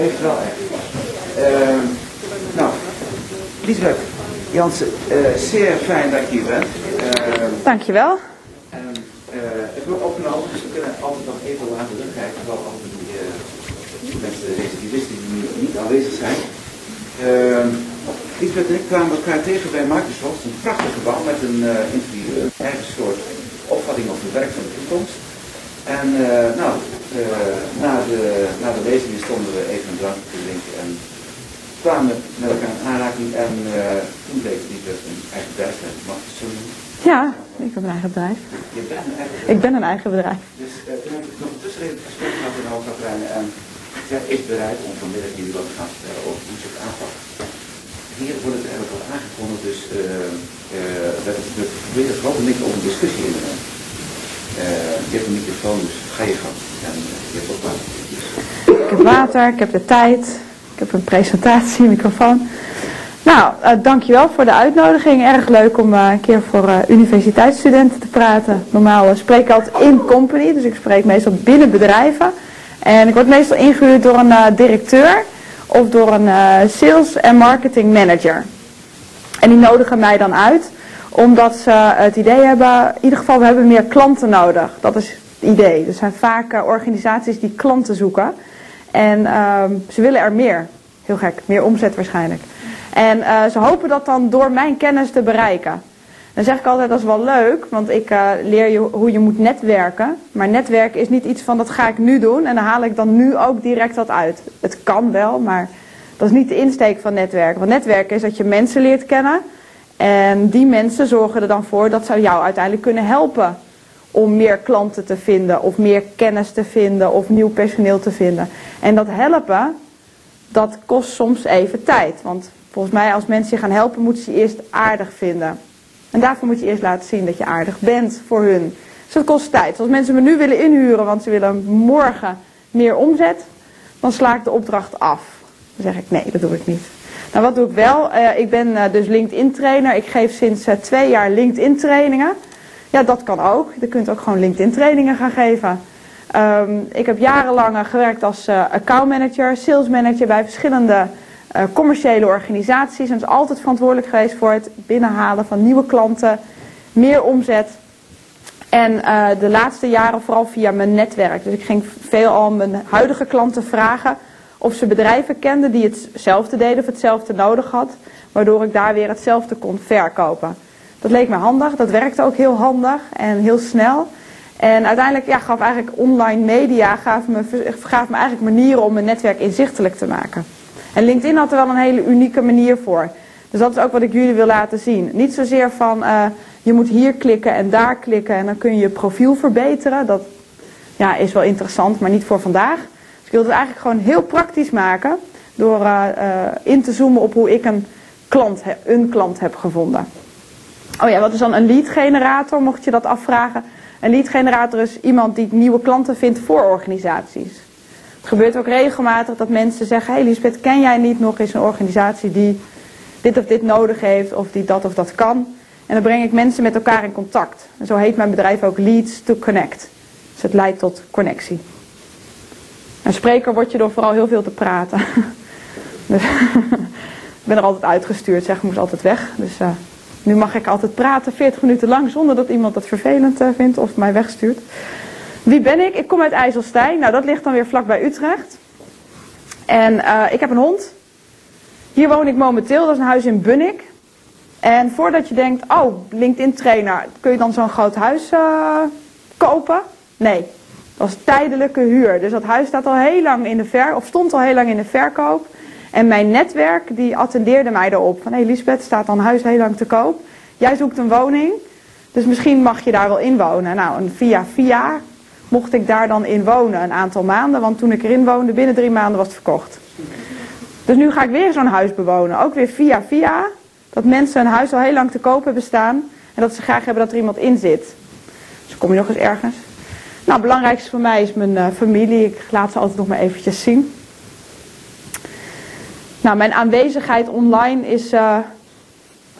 leeft wel echt. Uh, nou, Liesbeth Jansen, uh, zeer fijn dat je hier bent. Uh, Dankjewel. En, uh, het wordt opgenomen, dus we kunnen altijd nog even laten terugkijken, wel altijd die uh, mensen, de recidivisten die nu niet aanwezig zijn. Liesbeth en ik kwamen elkaar tegen bij Microsoft, een prachtig gebouw met een interieur, een eigen soort opvatting over het werk van de toekomst. En nou, uh, na, de, na de lezingen stonden we even een drankje te drinken en kwamen met elkaar in aanraking en uh, toen bleek Liesbeth een eigen bedrijf Mag ik zo noemen? Ja, ik heb een eigen bedrijf. Je bent een eigen bedrijf. Ik ben een eigen bedrijf. Dus toen heb ik nog een tussenreden gesprek gehad in Hoogkaterijnen en zij is bereid om vanmiddag jullie wat te gaan vertellen over hoe ze het aanpakken. Hier wordt het eigenlijk wat aangekondigd, dus uh, uh, we, proberen een beetje om een discussie in te. Uh, je hebt een microfoon, dus ga water. Ik heb water, ik heb de tijd, ik heb een presentatie, microfoon. Nou, uh, dankjewel voor de uitnodiging. Erg leuk om uh, een keer voor universiteitsstudenten te praten. Normaal spreek ik altijd in company, dus ik spreek meestal binnen bedrijven. En ik word meestal ingehuurd door een directeur of door een sales en marketing manager. En die nodigen mij dan uit omdat ze het idee hebben, in ieder geval we hebben meer klanten nodig. Dat is idee. Er zijn vaak uh, organisaties die klanten zoeken. En uh, ze willen er meer. Heel gek, meer omzet waarschijnlijk. En uh, ze hopen dat dan door mijn kennis te bereiken. Dan zeg ik altijd, dat is wel leuk, want ik uh, leer je hoe je moet netwerken. Maar netwerken is niet iets van, dat ga ik nu doen en dan haal ik dan nu ook direct wat uit. Het kan wel, maar dat is niet de insteek van netwerken. Want netwerken is dat je mensen leert kennen. En die mensen zorgen er dan voor dat ze jou uiteindelijk kunnen helpen om meer klanten te vinden of meer kennis te vinden of nieuw personeel te vinden. En dat helpen, dat kost soms even tijd. Want volgens mij als mensen je gaan helpen, moeten ze je eerst aardig vinden. En daarvoor moet je eerst laten zien dat je aardig bent voor hun. Dus dat kost tijd. Als mensen me nu willen inhuren, want ze willen morgen meer omzet, dan sla ik de opdracht af. Dan zeg ik nee, dat doe ik niet. Nou, wat doe ik wel? Uh, ik ben uh, dus LinkedIn trainer. Ik geef sinds uh, twee jaar LinkedIn trainingen. Ja, dat kan ook. Je kunt ook gewoon LinkedIn trainingen gaan geven. Um, ik heb jarenlang gewerkt als account manager, sales manager bij verschillende commerciële organisaties. En is altijd verantwoordelijk geweest voor het binnenhalen van nieuwe klanten, meer omzet. En de laatste jaren vooral via mijn netwerk. Dus ik ging veelal mijn huidige klanten vragen of ze bedrijven kenden die hetzelfde deden of hetzelfde nodig had, waardoor ik daar weer hetzelfde kon verkopen. Dat leek me handig, dat werkte ook heel handig en heel snel. En uiteindelijk ja, gaf eigenlijk online media gaf me, gaf me eigenlijk manieren om mijn netwerk inzichtelijk te maken. En LinkedIn had er wel een hele unieke manier voor. Dus dat is ook wat ik jullie wil laten zien. Niet zozeer van uh, je moet hier klikken en daar klikken en dan kun je je profiel verbeteren. Dat ja, is wel interessant, maar niet voor vandaag. Dus ik wil het eigenlijk gewoon heel praktisch maken door uh, uh, in te zoomen op hoe ik een klant, een klant heb gevonden. Oh ja, wat is dan een lead generator, mocht je dat afvragen? Een lead generator is iemand die nieuwe klanten vindt voor organisaties. Het gebeurt ook regelmatig dat mensen zeggen, hey Lisbeth, ken jij niet nog eens een organisatie die dit of dit nodig heeft of die dat of dat kan? En dan breng ik mensen met elkaar in contact. En zo heet mijn bedrijf ook Leads to Connect. Dus het leidt tot connectie. Een spreker word je door vooral heel veel te praten. dus, ik ben er altijd uitgestuurd, zeg, ik moest altijd weg. Dus uh, nu mag ik altijd praten, 40 minuten lang, zonder dat iemand dat vervelend uh, vindt of mij wegstuurt. Wie ben ik? Ik kom uit IJsselstein. Nou, dat ligt dan weer vlak bij Utrecht. En uh, ik heb een hond. Hier woon ik momenteel, dat is een huis in Bunnik. En voordat je denkt, oh, LinkedIn trainer, kun je dan zo'n groot huis kopen? Nee, dat was tijdelijke huur. Dus dat huis staat al heel lang in de ver, of stond al heel lang in de verkoop. En mijn netwerk die attendeerde mij erop. Van hé hey Lisbeth, staat dan huis heel lang te koop. Jij zoekt een woning. Dus misschien mag je daar wel in wonen. Nou, en via via mocht ik daar dan in wonen een aantal maanden. Want toen ik erin woonde, binnen drie maanden was het verkocht. Dus nu ga ik weer zo'n huis bewonen. Ook weer via via. Dat mensen een huis al heel lang te koop hebben staan. En dat ze graag hebben dat er iemand in zit. Dus kom je nog eens ergens. Nou, het belangrijkste voor mij is mijn uh, familie. Ik laat ze altijd nog maar eventjes zien. Nou, mijn aanwezigheid online is uh,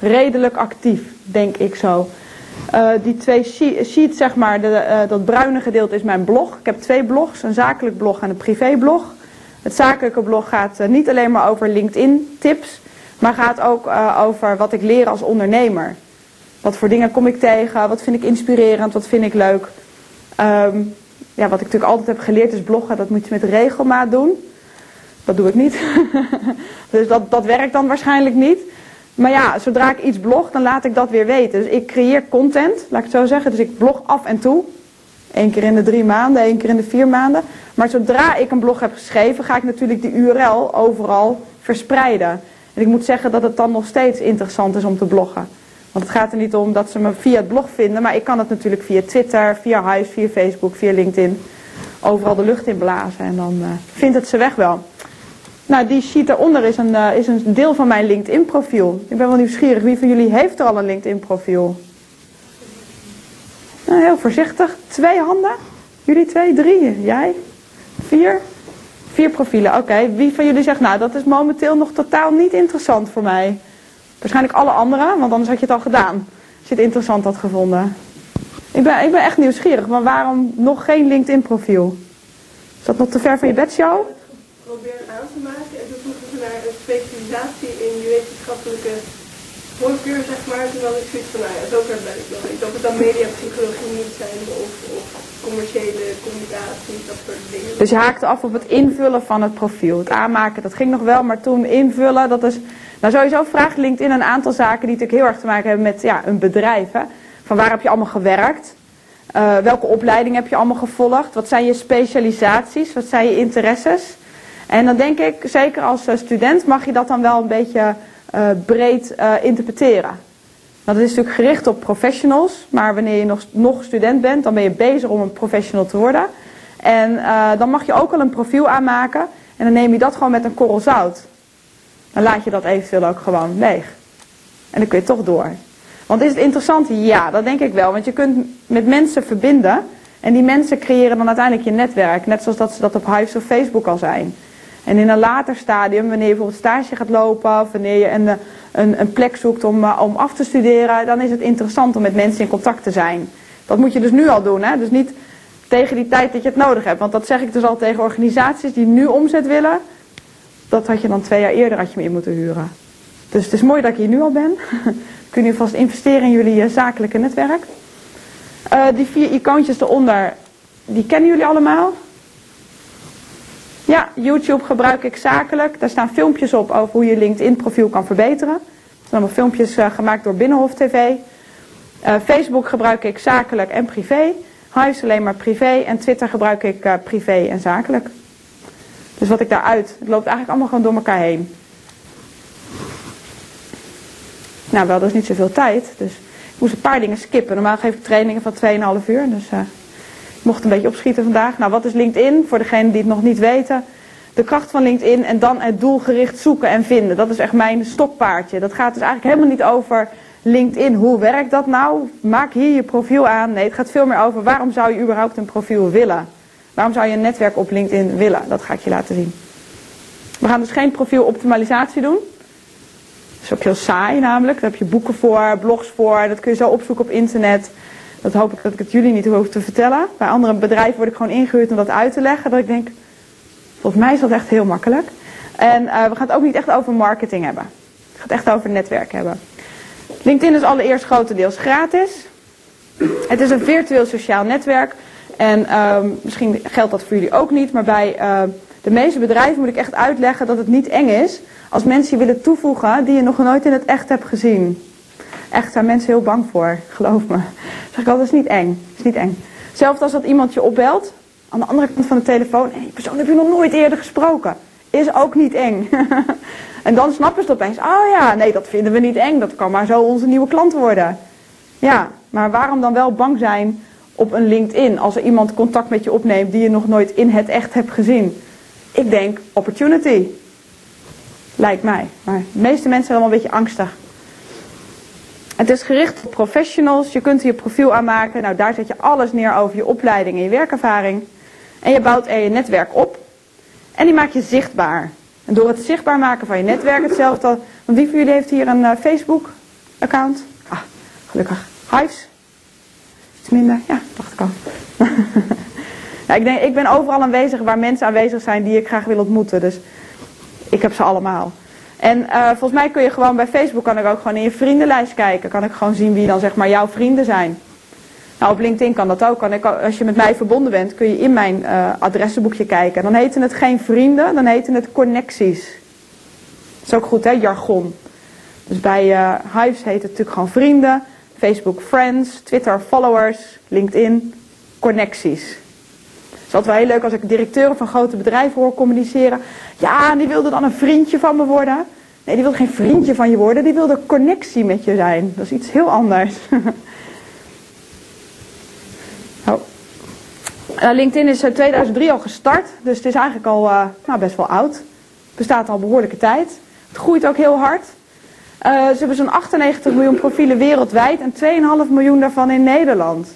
redelijk actief, denk ik zo. Uh, die twee sheets, zeg maar, de, dat bruine gedeelte is mijn blog. Ik heb twee blogs, een zakelijk blog en een privéblog. Het zakelijke blog gaat eh, niet alleen maar over LinkedIn tips, maar gaat ook over wat ik leer als ondernemer. Wat voor dingen kom ik tegen, wat vind ik inspirerend, wat vind ik leuk. Um, ja, wat ik natuurlijk altijd heb geleerd is bloggen, dat moet je met regelmaat doen. Dat doe ik niet. dus dat, dat werkt dan waarschijnlijk niet. Maar ja, zodra ik iets blog, dan laat ik dat weer weten. Dus ik creëer content, laat ik het zo zeggen. Dus ik blog af en toe. Eén keer in de drie maanden, één keer in de vier maanden. Maar zodra ik een blog heb geschreven, ga ik natuurlijk die URL overal verspreiden. En ik moet zeggen dat het dan nog steeds interessant is om te bloggen. Want het gaat er niet om dat ze me via het blog vinden, maar ik kan het natuurlijk via Twitter, via Hives, via Facebook, via LinkedIn. Overal de lucht in blazen en dan uh, vindt het ze weg wel. Nou, die sheet daaronder is een, uh, is een deel van mijn LinkedIn profiel. Ik ben wel nieuwsgierig, wie van jullie heeft er al een LinkedIn profiel? Nou, heel voorzichtig. Twee handen? Jullie twee, drie? Jij? Vier? Vier profielen, oké. Wie van jullie zegt, nou dat is momenteel nog totaal niet interessant voor mij? Waarschijnlijk alle anderen, want anders had je het al gedaan. Als je het interessant had gevonden. Ik ben, ik ben echt nieuwsgierig, maar waarom nog geen LinkedIn profiel? Is dat nog te ver van je bedshow? Probeer aan te maken en toen vroegen ze naar een specialisatie in je wetenschappelijke voorkeur, zeg maar. Toen had ik zoiets van, nou ja, zover ben ik nog niet. Of het dan mediapsychologie moet zijn of, commerciële communicatie, dat soort dingen. Dus je haakte af op het invullen van het profiel. Het aanmaken, dat ging nog wel, maar toen invullen, dat is... Nou, sowieso vraagt LinkedIn een aantal zaken die natuurlijk heel erg te maken hebben met ja, een bedrijf. Hè? Van waar heb je allemaal gewerkt? Uh, welke opleiding heb je allemaal gevolgd? Wat zijn je specialisaties? Wat zijn je interesses? En dan denk ik, zeker als eh, student mag je dat dan wel een beetje uh, breed uh, interpreteren. Want het is natuurlijk gericht op professionals, maar wanneer je nog, nog student bent, dan ben je bezig om een professional te worden. En dan mag je ook al een profiel aanmaken en dan neem je dat gewoon met een korrel zout. Dan laat je dat eventueel ook gewoon leeg. En dan kun je toch door. Want is het interessant? Ja, dat denk ik wel. Want je kunt met mensen verbinden. En die mensen creëren dan uiteindelijk je netwerk. Net zoals dat ze dat op Hives of Facebook al zijn. En in een later stadium, wanneer je bijvoorbeeld stage gaat lopen. Of wanneer je een, een, een plek zoekt om, uh, om af te studeren. Dan is het interessant om met mensen in contact te zijn. Dat moet je dus nu al doen. Hè? Dus niet tegen die tijd dat je het nodig hebt. Want dat zeg ik dus al tegen organisaties die nu omzet willen. Dat had je dan twee jaar eerder had je me in moeten huren. Dus het is mooi dat ik hier nu al ben. Kunnen jullie vast investeren in jullie uh, zakelijke netwerk. Uh, die vier icoontjes eronder, die kennen jullie allemaal. Ja, YouTube gebruik ik zakelijk. Daar staan filmpjes op over hoe je LinkedIn profiel kan verbeteren. Er zijn allemaal filmpjes uh, gemaakt door Binnenhof TV. Facebook gebruik ik zakelijk en privé. Hives alleen maar privé. En Twitter gebruik ik privé en zakelijk. Dus wat ik daaruit, het loopt eigenlijk allemaal gewoon door elkaar heen. Nou, wel, dat is niet zoveel tijd. Dus ik moest een paar dingen skippen. Normaal geef ik trainingen van 2,5 uur. Dus mocht een beetje opschieten vandaag. Nou, wat is LinkedIn? Voor degenen die het nog niet weten. De kracht van LinkedIn en dan het doelgericht zoeken en vinden. Dat is echt mijn stokpaardje. Dat gaat dus eigenlijk helemaal niet over LinkedIn. Hoe werkt dat nou? Maak hier je profiel aan. Nee, het gaat veel meer over waarom zou je überhaupt een profiel willen. Waarom zou je een netwerk op LinkedIn willen? Dat ga ik je laten zien. We gaan dus geen profieloptimalisatie doen. Dat is ook heel saai namelijk. Daar heb je boeken voor, blogs voor. Dat kun je zo opzoeken op internet. Dat hoop ik dat ik het jullie niet hoef te vertellen. Bij andere bedrijven word ik gewoon ingehuurd om dat uit te leggen. Dat ik denk, volgens mij is dat echt heel makkelijk. En uh, we gaan het ook niet echt over marketing hebben. Het gaat echt over netwerk hebben. LinkedIn is allereerst grotendeels gratis. Het is een virtueel sociaal netwerk en um, misschien geldt dat voor jullie ook niet, maar bij uh, de meeste bedrijven moet ik echt uitleggen dat het niet eng is als mensen je willen toevoegen die je nog nooit in het echt hebt gezien. Echt, zijn mensen heel bang voor, geloof me. Zeg ik altijd, is niet eng. is niet eng. Zelfs als dat iemand je opbelt, aan de andere kant van de telefoon, en die persoon heb je nog nooit eerder gesproken. Is ook niet eng. en dan snappen ze opeens, oh ja, nee, dat vinden we niet eng. Dat kan maar zo onze nieuwe klant worden. Ja, maar waarom dan wel bang zijn op een LinkedIn als er iemand contact met je opneemt die je nog nooit in het echt hebt gezien. Ik denk opportunity. Lijkt mij. Maar de meeste mensen zijn allemaal een beetje angstig. Het is gericht op professionals. Je kunt hier profiel aanmaken. Nou, daar zet je alles neer over je opleiding en je werkervaring. En je bouwt er je netwerk op. En die maak je zichtbaar. En door het zichtbaar maken van je netwerk hetzelfde. Want wie van jullie heeft hier een uh, Facebook account? Ah, gelukkig. Hives? Iets minder? Ja, dacht ik al. Ik, denk, ik ben overal aanwezig waar mensen aanwezig zijn die ik graag wil ontmoeten. Dus ik heb ze allemaal. En uh, volgens mij kun je gewoon bij Facebook kan ik ook gewoon in je vriendenlijst kijken. Kan ik gewoon zien wie dan zeg maar jouw vrienden zijn. Nou, op LinkedIn kan dat ook. Kan ik, als je met mij verbonden bent, kun je in mijn uh, adressenboekje kijken. Dan heten het geen vrienden, dan heten het connecties. Dat is ook goed, hè, jargon. Dus bij uh, Hives heet het natuurlijk gewoon vrienden. Facebook friends, Twitter followers, LinkedIn connecties. Het is altijd wel heel leuk als ik directeuren van grote bedrijven hoor communiceren. Ja, die wilde dan een vriendje van me worden. Nee, die wilde geen vriendje van je worden, die wilde connectie met je zijn. Dat is iets heel anders. oh. Uh, LinkedIn is in 2003 al gestart, dus het is eigenlijk al uh, nou, best wel oud. Bestaat al behoorlijke tijd. Het groeit ook heel hard. Ze hebben zo'n 98 miljoen profielen wereldwijd en 2,5 miljoen daarvan in Nederland.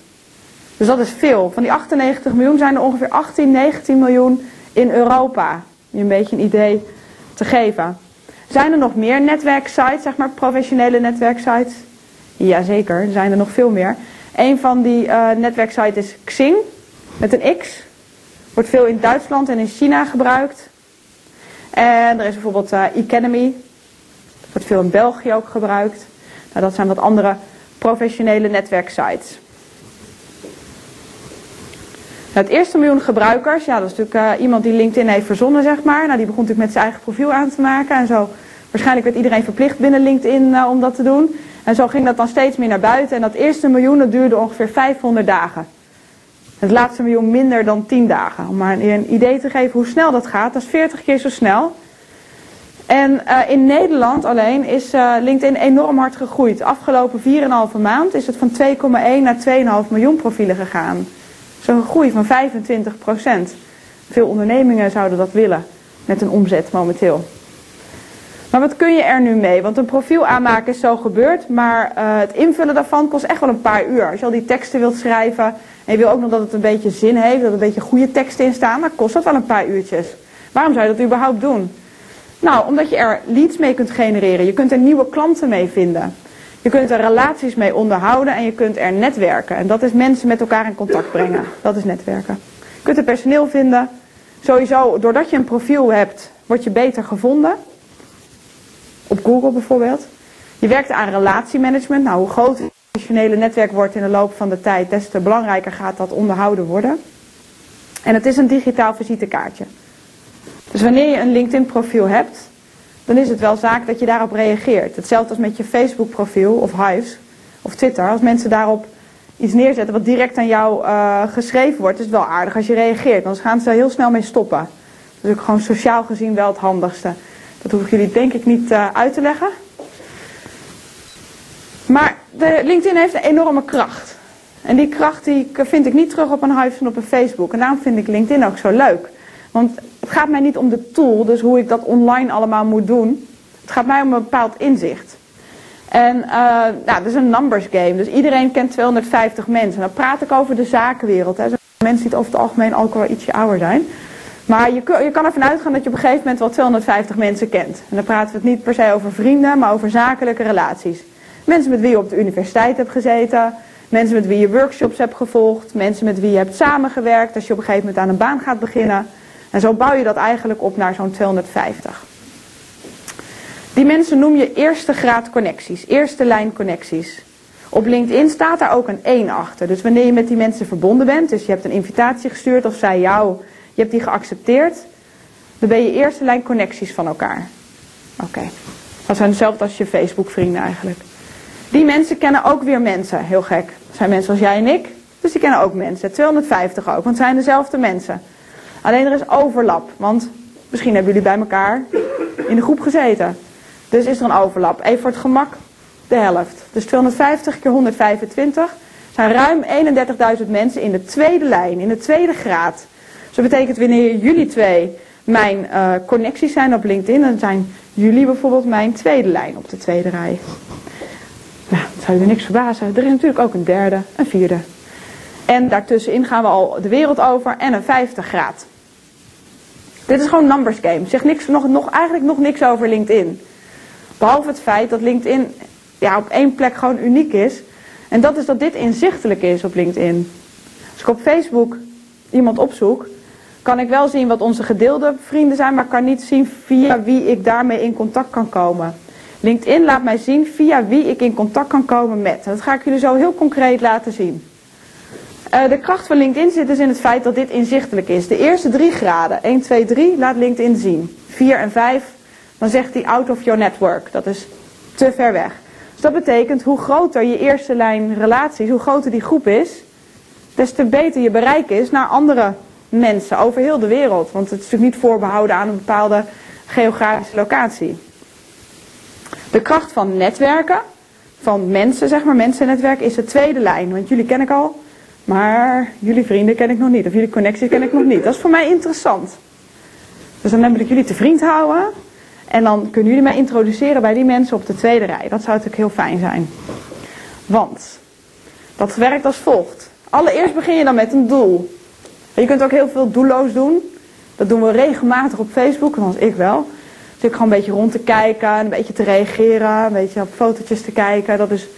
Dus dat is veel. Van die 98 miljoen zijn er ongeveer 18, 19 miljoen in Europa. Om je een beetje een idee te geven. Zijn er nog meer netwerksites, zeg maar professionele netwerksites? Jazeker, er zijn er nog veel meer. Een van die uh, netwerksites is Xing, met een X. Wordt veel in Duitsland en in China gebruikt. En er is bijvoorbeeld uh, Economy. Wordt veel in België ook gebruikt. Nou, dat zijn wat andere professionele netwerksites. Het eerste miljoen gebruikers, ja, dat is natuurlijk uh, iemand die LinkedIn heeft verzonnen, zeg maar. Nou, die begon natuurlijk met zijn eigen profiel aan te maken. En zo, waarschijnlijk werd iedereen verplicht binnen LinkedIn uh, om dat te doen. En zo ging dat dan steeds meer naar buiten. En dat eerste miljoen, dat duurde ongeveer 500 dagen. Het laatste miljoen minder dan 10 dagen. Om maar een idee te geven hoe snel dat gaat. Dat is 40 keer zo snel. En uh, in Nederland alleen is LinkedIn enorm hard gegroeid. Afgelopen 4,5 maand is het van 2,1 naar 2,5 miljoen profielen gegaan. Zo'n groei van 25 procent. Veel ondernemingen zouden dat willen met een omzet momenteel. Maar wat kun je er nu mee? Want een profiel aanmaken is zo gebeurd, maar uh, het invullen daarvan kost echt wel een paar uur. Als je al die teksten wilt schrijven en je wil ook nog dat het een beetje zin heeft, dat er een beetje goede teksten in staan, dan kost dat wel een paar uurtjes. Waarom zou je dat überhaupt doen? Nou, omdat je er leads mee kunt genereren. Je kunt er nieuwe klanten mee vinden. Je kunt er relaties mee onderhouden en je kunt er netwerken. En dat is mensen met elkaar in contact brengen. Dat is netwerken. Je kunt er personeel vinden. Sowieso, doordat je een profiel hebt, word je beter gevonden. Op Google bijvoorbeeld. Je werkt aan relatiemanagement. Nou, hoe groter het professionele netwerk wordt in de loop van de tijd, des te belangrijker gaat dat onderhouden worden. En het is een digitaal visitekaartje. Dus wanneer je een LinkedIn profiel hebt, dan is het wel zaak dat je daarop reageert. Hetzelfde als met je Facebook profiel of Hives of Twitter. Als mensen daarop iets neerzetten wat direct aan jou uh, geschreven wordt, is het wel aardig als je reageert. Anders gaan ze heel snel mee stoppen. Dat is ook gewoon sociaal gezien wel het handigste. Dat hoef ik jullie denk ik niet uh, uit te leggen. Maar de LinkedIn heeft een enorme kracht. En die kracht die vind ik niet terug op een Hives en op een Facebook. En daarom vind ik LinkedIn ook zo leuk. Want het gaat mij niet om de tool, dus hoe ik dat online allemaal moet doen. Het gaat mij om een bepaald inzicht. En uh, nou, dat is een numbers game, dus iedereen kent 250 mensen. Dan praat ik over de zakenwereld. Hè. Mensen die het over het algemeen ook wel ietsje ouder zijn. Maar je, je kan ervan uitgaan dat je op een gegeven moment wel 250 mensen kent. En dan praten we het niet per se over vrienden, maar over zakelijke relaties. Mensen met wie je op de universiteit hebt gezeten. Mensen met wie je workshops hebt gevolgd. Mensen met wie je hebt samengewerkt als je op een gegeven moment aan een baan gaat beginnen. En zo bouw je dat eigenlijk op naar zo'n 250. Die mensen noem je eerste graad connecties, eerste lijn connecties. Op LinkedIn staat daar ook een 1 achter. Dus wanneer je met die mensen verbonden bent, dus je hebt een invitatie gestuurd of zij jou, je hebt die geaccepteerd, dan ben je eerste lijn connecties van elkaar. Oké. Dat zijn hetzelfde als je Facebook vrienden eigenlijk. Die mensen kennen ook weer mensen, heel gek. Dat zijn mensen als jij en ik, dus die kennen ook mensen. 250 ook, want het zijn dezelfde mensen. Alleen er is overlap, want misschien hebben jullie bij elkaar in de groep gezeten. Dus is er een overlap. Even voor het gemak de helft. Dus 250 keer 125 zijn ruim 31.000 mensen in de tweede lijn, in de tweede graad. Dus dat betekent wanneer jullie twee mijn uh, connecties zijn op LinkedIn, dan zijn jullie bijvoorbeeld mijn tweede lijn op de tweede rij. Nou, dat zou je niks verbazen. Er is natuurlijk ook een derde, een vierde. En daartussenin gaan we al de wereld over en een 50 graad. Dit is gewoon numbers game. Zeg niks, nog, nog, eigenlijk nog niks over LinkedIn. Behalve het feit dat LinkedIn ja, op één plek gewoon uniek is. En dat is dat dit inzichtelijk is op LinkedIn. Als ik op Facebook iemand opzoek, kan ik wel zien wat onze gedeelde vrienden zijn, maar kan niet zien via wie ik daarmee in contact kan komen. LinkedIn laat mij zien via wie ik in contact kan komen met. Dat ga ik jullie zo heel concreet laten zien. Uh, de kracht van LinkedIn zit dus in het feit dat dit inzichtelijk is. De eerste drie graden, 1, 2, 3, laat LinkedIn zien. 4 en 5, dan zegt hij out of your network. Dat is te ver weg. Dus dat betekent hoe groter je eerste lijn relaties, hoe groter die groep is, des te beter je bereik is naar andere mensen over heel de wereld. Want het is natuurlijk niet voorbehouden aan een bepaalde geografische locatie. De kracht van netwerken, van mensen, zeg maar, mensennetwerk, is de tweede lijn. Want jullie ken ik al, maar jullie vrienden ken ik nog niet. Of jullie connecties ken ik nog niet. Dat is voor mij interessant. Dus dan wil ik jullie te vriend houden. En dan kunnen jullie mij introduceren bij die mensen op de tweede rij. Dat zou natuurlijk heel fijn zijn. Want dat werkt als volgt. Allereerst begin je dan met een doel. Je kunt ook heel veel doelloos doen. Dat doen we regelmatig op Facebook, althans ik wel. Dus ik gewoon een beetje rond te kijken, een beetje te reageren, een beetje op fotootjes te kijken. Dat is,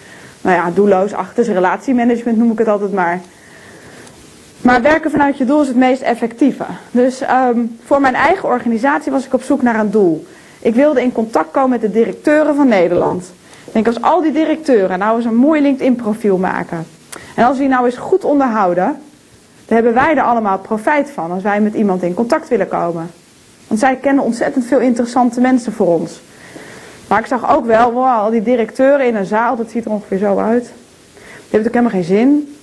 nou ja, doelloos achter. relatiemanagement noem ik het altijd maar. Maar werken vanuit je doel is het meest effectieve. Dus um, voor mijn eigen organisatie was ik op zoek naar een doel. Ik wilde in contact komen met de directeuren van Nederland. Ik denk, als al die directeuren nou eens een mooi LinkedIn profiel maken. En als die nou eens goed onderhouden, dan hebben wij er allemaal profijt van als wij met iemand in contact willen komen. Want zij kennen ontzettend veel interessante mensen voor ons. Maar ik zag ook wel, wow, al die directeuren in een zaal, dat ziet er ongeveer zo uit. Die hebben ook helemaal geen zin.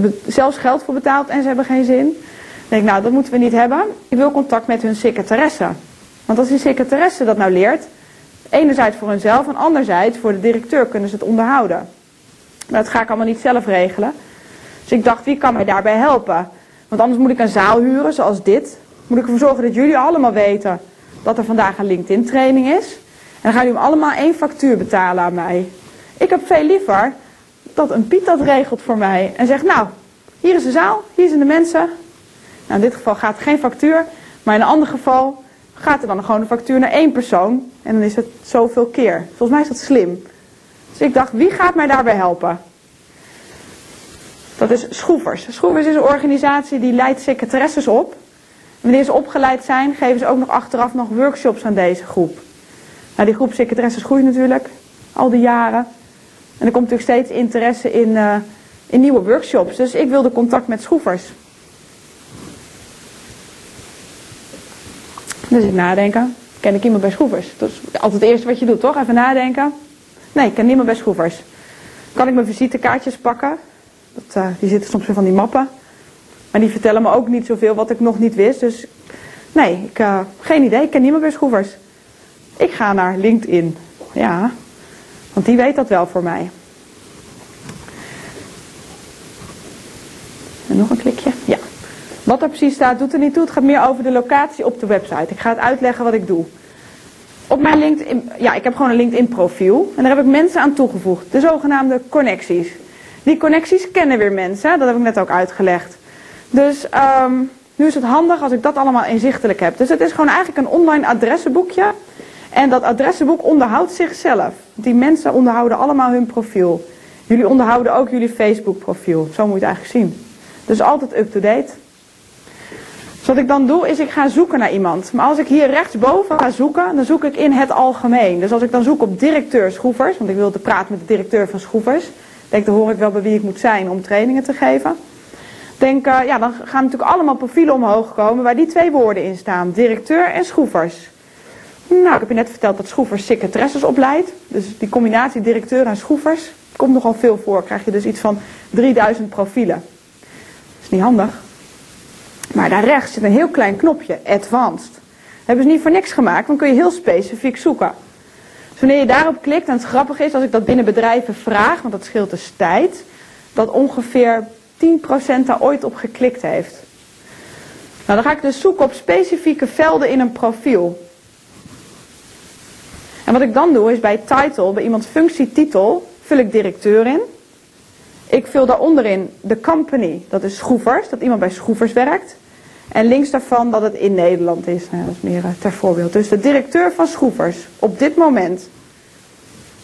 Hebben zelfs geld voor betaald en ze hebben geen zin. Dan denk ik, nou, dat moeten we niet hebben. Ik wil contact met hun secretaresse. Want als die secretaresse dat nou leert, enerzijds voor hunzelf en anderzijds voor de directeur kunnen ze het onderhouden. Maar dat ga ik allemaal niet zelf regelen. Dus ik dacht, wie kan mij daarbij helpen? Want anders moet ik een zaal huren, zoals dit. Moet ik ervoor zorgen dat jullie allemaal weten dat er vandaag een LinkedIn training is. En dan gaan jullie allemaal één factuur betalen aan mij. Ik heb veel liever dat een Piet dat regelt voor mij. En zegt, nou, hier is de zaal, hier zijn de mensen. Nou, in dit geval gaat geen factuur. Maar in een ander geval gaat er dan gewoon een factuur naar één persoon. En dan is het zoveel keer. Volgens mij is dat slim. Dus ik dacht, wie gaat mij daarbij helpen? Dat is Schroevers. Schroevers is een organisatie die leidt secretaresses op. wanneer ze opgeleid zijn, geven ze ook nog achteraf nog workshops aan deze groep. Nou, die groep secretaresses groeit natuurlijk, al die jaren. En er komt natuurlijk steeds interesse in, uh, in nieuwe workshops. Dus ik wilde contact met Schroevers. Dus ik nadenken. Ken ik iemand bij Schroevers? Dat is altijd het eerste wat je doet, toch? Even nadenken. Nee, ik ken niemand bij Schroevers. Kan ik mijn visitekaartjes pakken? Dat, uh, die zitten soms weer van die mappen. Maar die vertellen me ook niet zoveel wat ik nog niet wist. Dus nee, ik, uh, geen idee. Ik ken niemand bij Schroevers. Ik ga naar LinkedIn. Ja, want die weet dat wel voor mij. En nog een klikje. Ja. Wat er precies staat, doet er niet toe. Het gaat meer over de locatie op de website. Ik ga het uitleggen wat ik doe. Op mijn LinkedIn, ja, ik heb gewoon een LinkedIn profiel. En daar heb ik mensen aan toegevoegd. De zogenaamde connecties. Die connecties kennen weer mensen. Dat heb ik net ook uitgelegd. Dus um, nu is het handig als ik dat allemaal inzichtelijk heb. Dus het is gewoon eigenlijk een online adressenboekje. En dat adressenboek onderhoudt zichzelf. Die mensen onderhouden allemaal hun profiel. Jullie onderhouden ook jullie Facebook profiel. Zo moet je het eigenlijk zien. Dus altijd up-to-date. Dus wat ik dan doe, is ik ga zoeken naar iemand. Maar als ik hier rechtsboven ga zoeken, dan zoek ik in het algemeen. Dus als ik dan zoek op directeur Schroevers, want ik wil te praten met de directeur van Schroevers. Denk, dan hoor ik wel bij wie ik moet zijn om trainingen te geven. Denk, uh, ja, dan gaan natuurlijk allemaal profielen omhoog komen waar die twee woorden in staan. Directeur en Schroevers. Nou, ik heb je net verteld dat Schroevers secretaresses opleidt. Dus die combinatie directeur en Schroevers komt nogal veel voor. Krijg je dus iets van 3000 profielen. Dat is niet handig. Maar daar rechts zit een heel klein knopje, Advanced. Dat hebben ze niet voor niks gemaakt, dan kun je heel specifiek zoeken. Dus wanneer je daarop klikt, en het grappige is als ik dat binnen bedrijven vraag, want dat scheelt dus tijd, dat ongeveer 10% daar ooit op geklikt heeft. Nou, dan ga ik dus zoeken op specifieke velden in een profiel. En wat ik dan doe is bij title, bij iemands functietitel, vul ik directeur in. Ik vul daaronder in de company, dat is Schroevers, dat iemand bij Schroevers werkt. En links daarvan dat het in Nederland is. Nou, dat is meer eh, ter voorbeeld. Dus de directeur van Schroevers, op dit moment.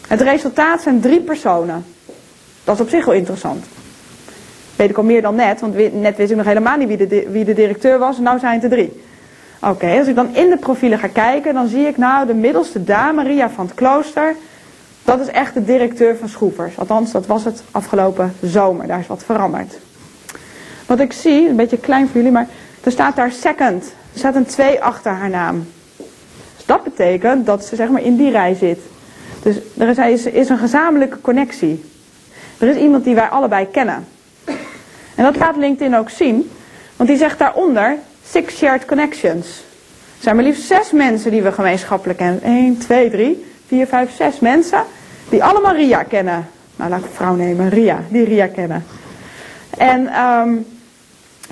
Het resultaat zijn drie personen. Dat is op zich wel interessant. Weet ik al meer dan net, want net wist ik nog helemaal niet wie de, wie de directeur was. En nou zijn het er drie. Oké, als ik dan in de profielen ga kijken, dan zie ik nou de middelste dame, Ria van het Klooster. Dat is echt de directeur van Schroevers. Althans, dat was het afgelopen zomer. Daar is wat veranderd. Wat ik zie, een beetje klein voor jullie, maar er staat daar second. Er staat een 2 achter haar naam. Dus dat betekent dat ze zeg maar in die rij zit. Dus er is, is een gezamenlijke connectie. Er is iemand die wij allebei kennen. En dat laat LinkedIn ook zien. Want die zegt daaronder six shared connections. Er zijn maar liefst zes mensen die we gemeenschappelijk kennen. 1, 2, 3, 4, 5, 6 mensen. Die allemaal Ria kennen. Nou, laat ik een vrouw nemen. Ria, die Ria kennen. En ehm,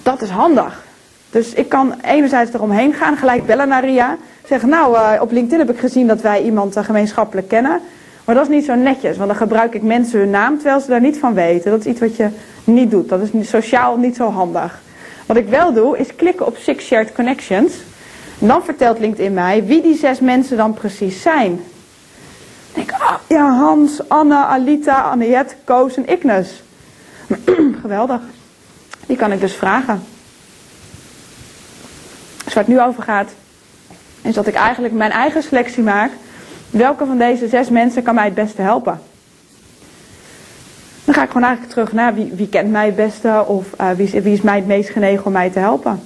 dat is handig. Dus ik kan enerzijds eromheen gaan, gelijk bellen naar Ria. Zeggen, nou, eh, op LinkedIn heb ik gezien dat wij iemand eh, gemeenschappelijk kennen. Maar dat is niet zo netjes, want dan gebruik ik mensen hun naam terwijl ze daar niet van weten. Dat is iets wat je niet doet. Dat is sociaal niet zo handig. Wat ik wel doe, is klikken op Six Shared Connections. En dan vertelt LinkedIn mij wie die zes mensen dan precies zijn. Denk ik, ah, ja, Hans, Anne, Alita, Anniette, Koos en Ignes. Geweldig. Die kan ik dus vragen. Dus waar het nu over gaat, is dat ik eigenlijk mijn eigen selectie maak. Welke van deze zes mensen kan mij het beste helpen? Dan ga ik gewoon eigenlijk terug naar wie, wie kent mij het beste of eh, wie, is, wie is mij het meest genegen om mij te helpen.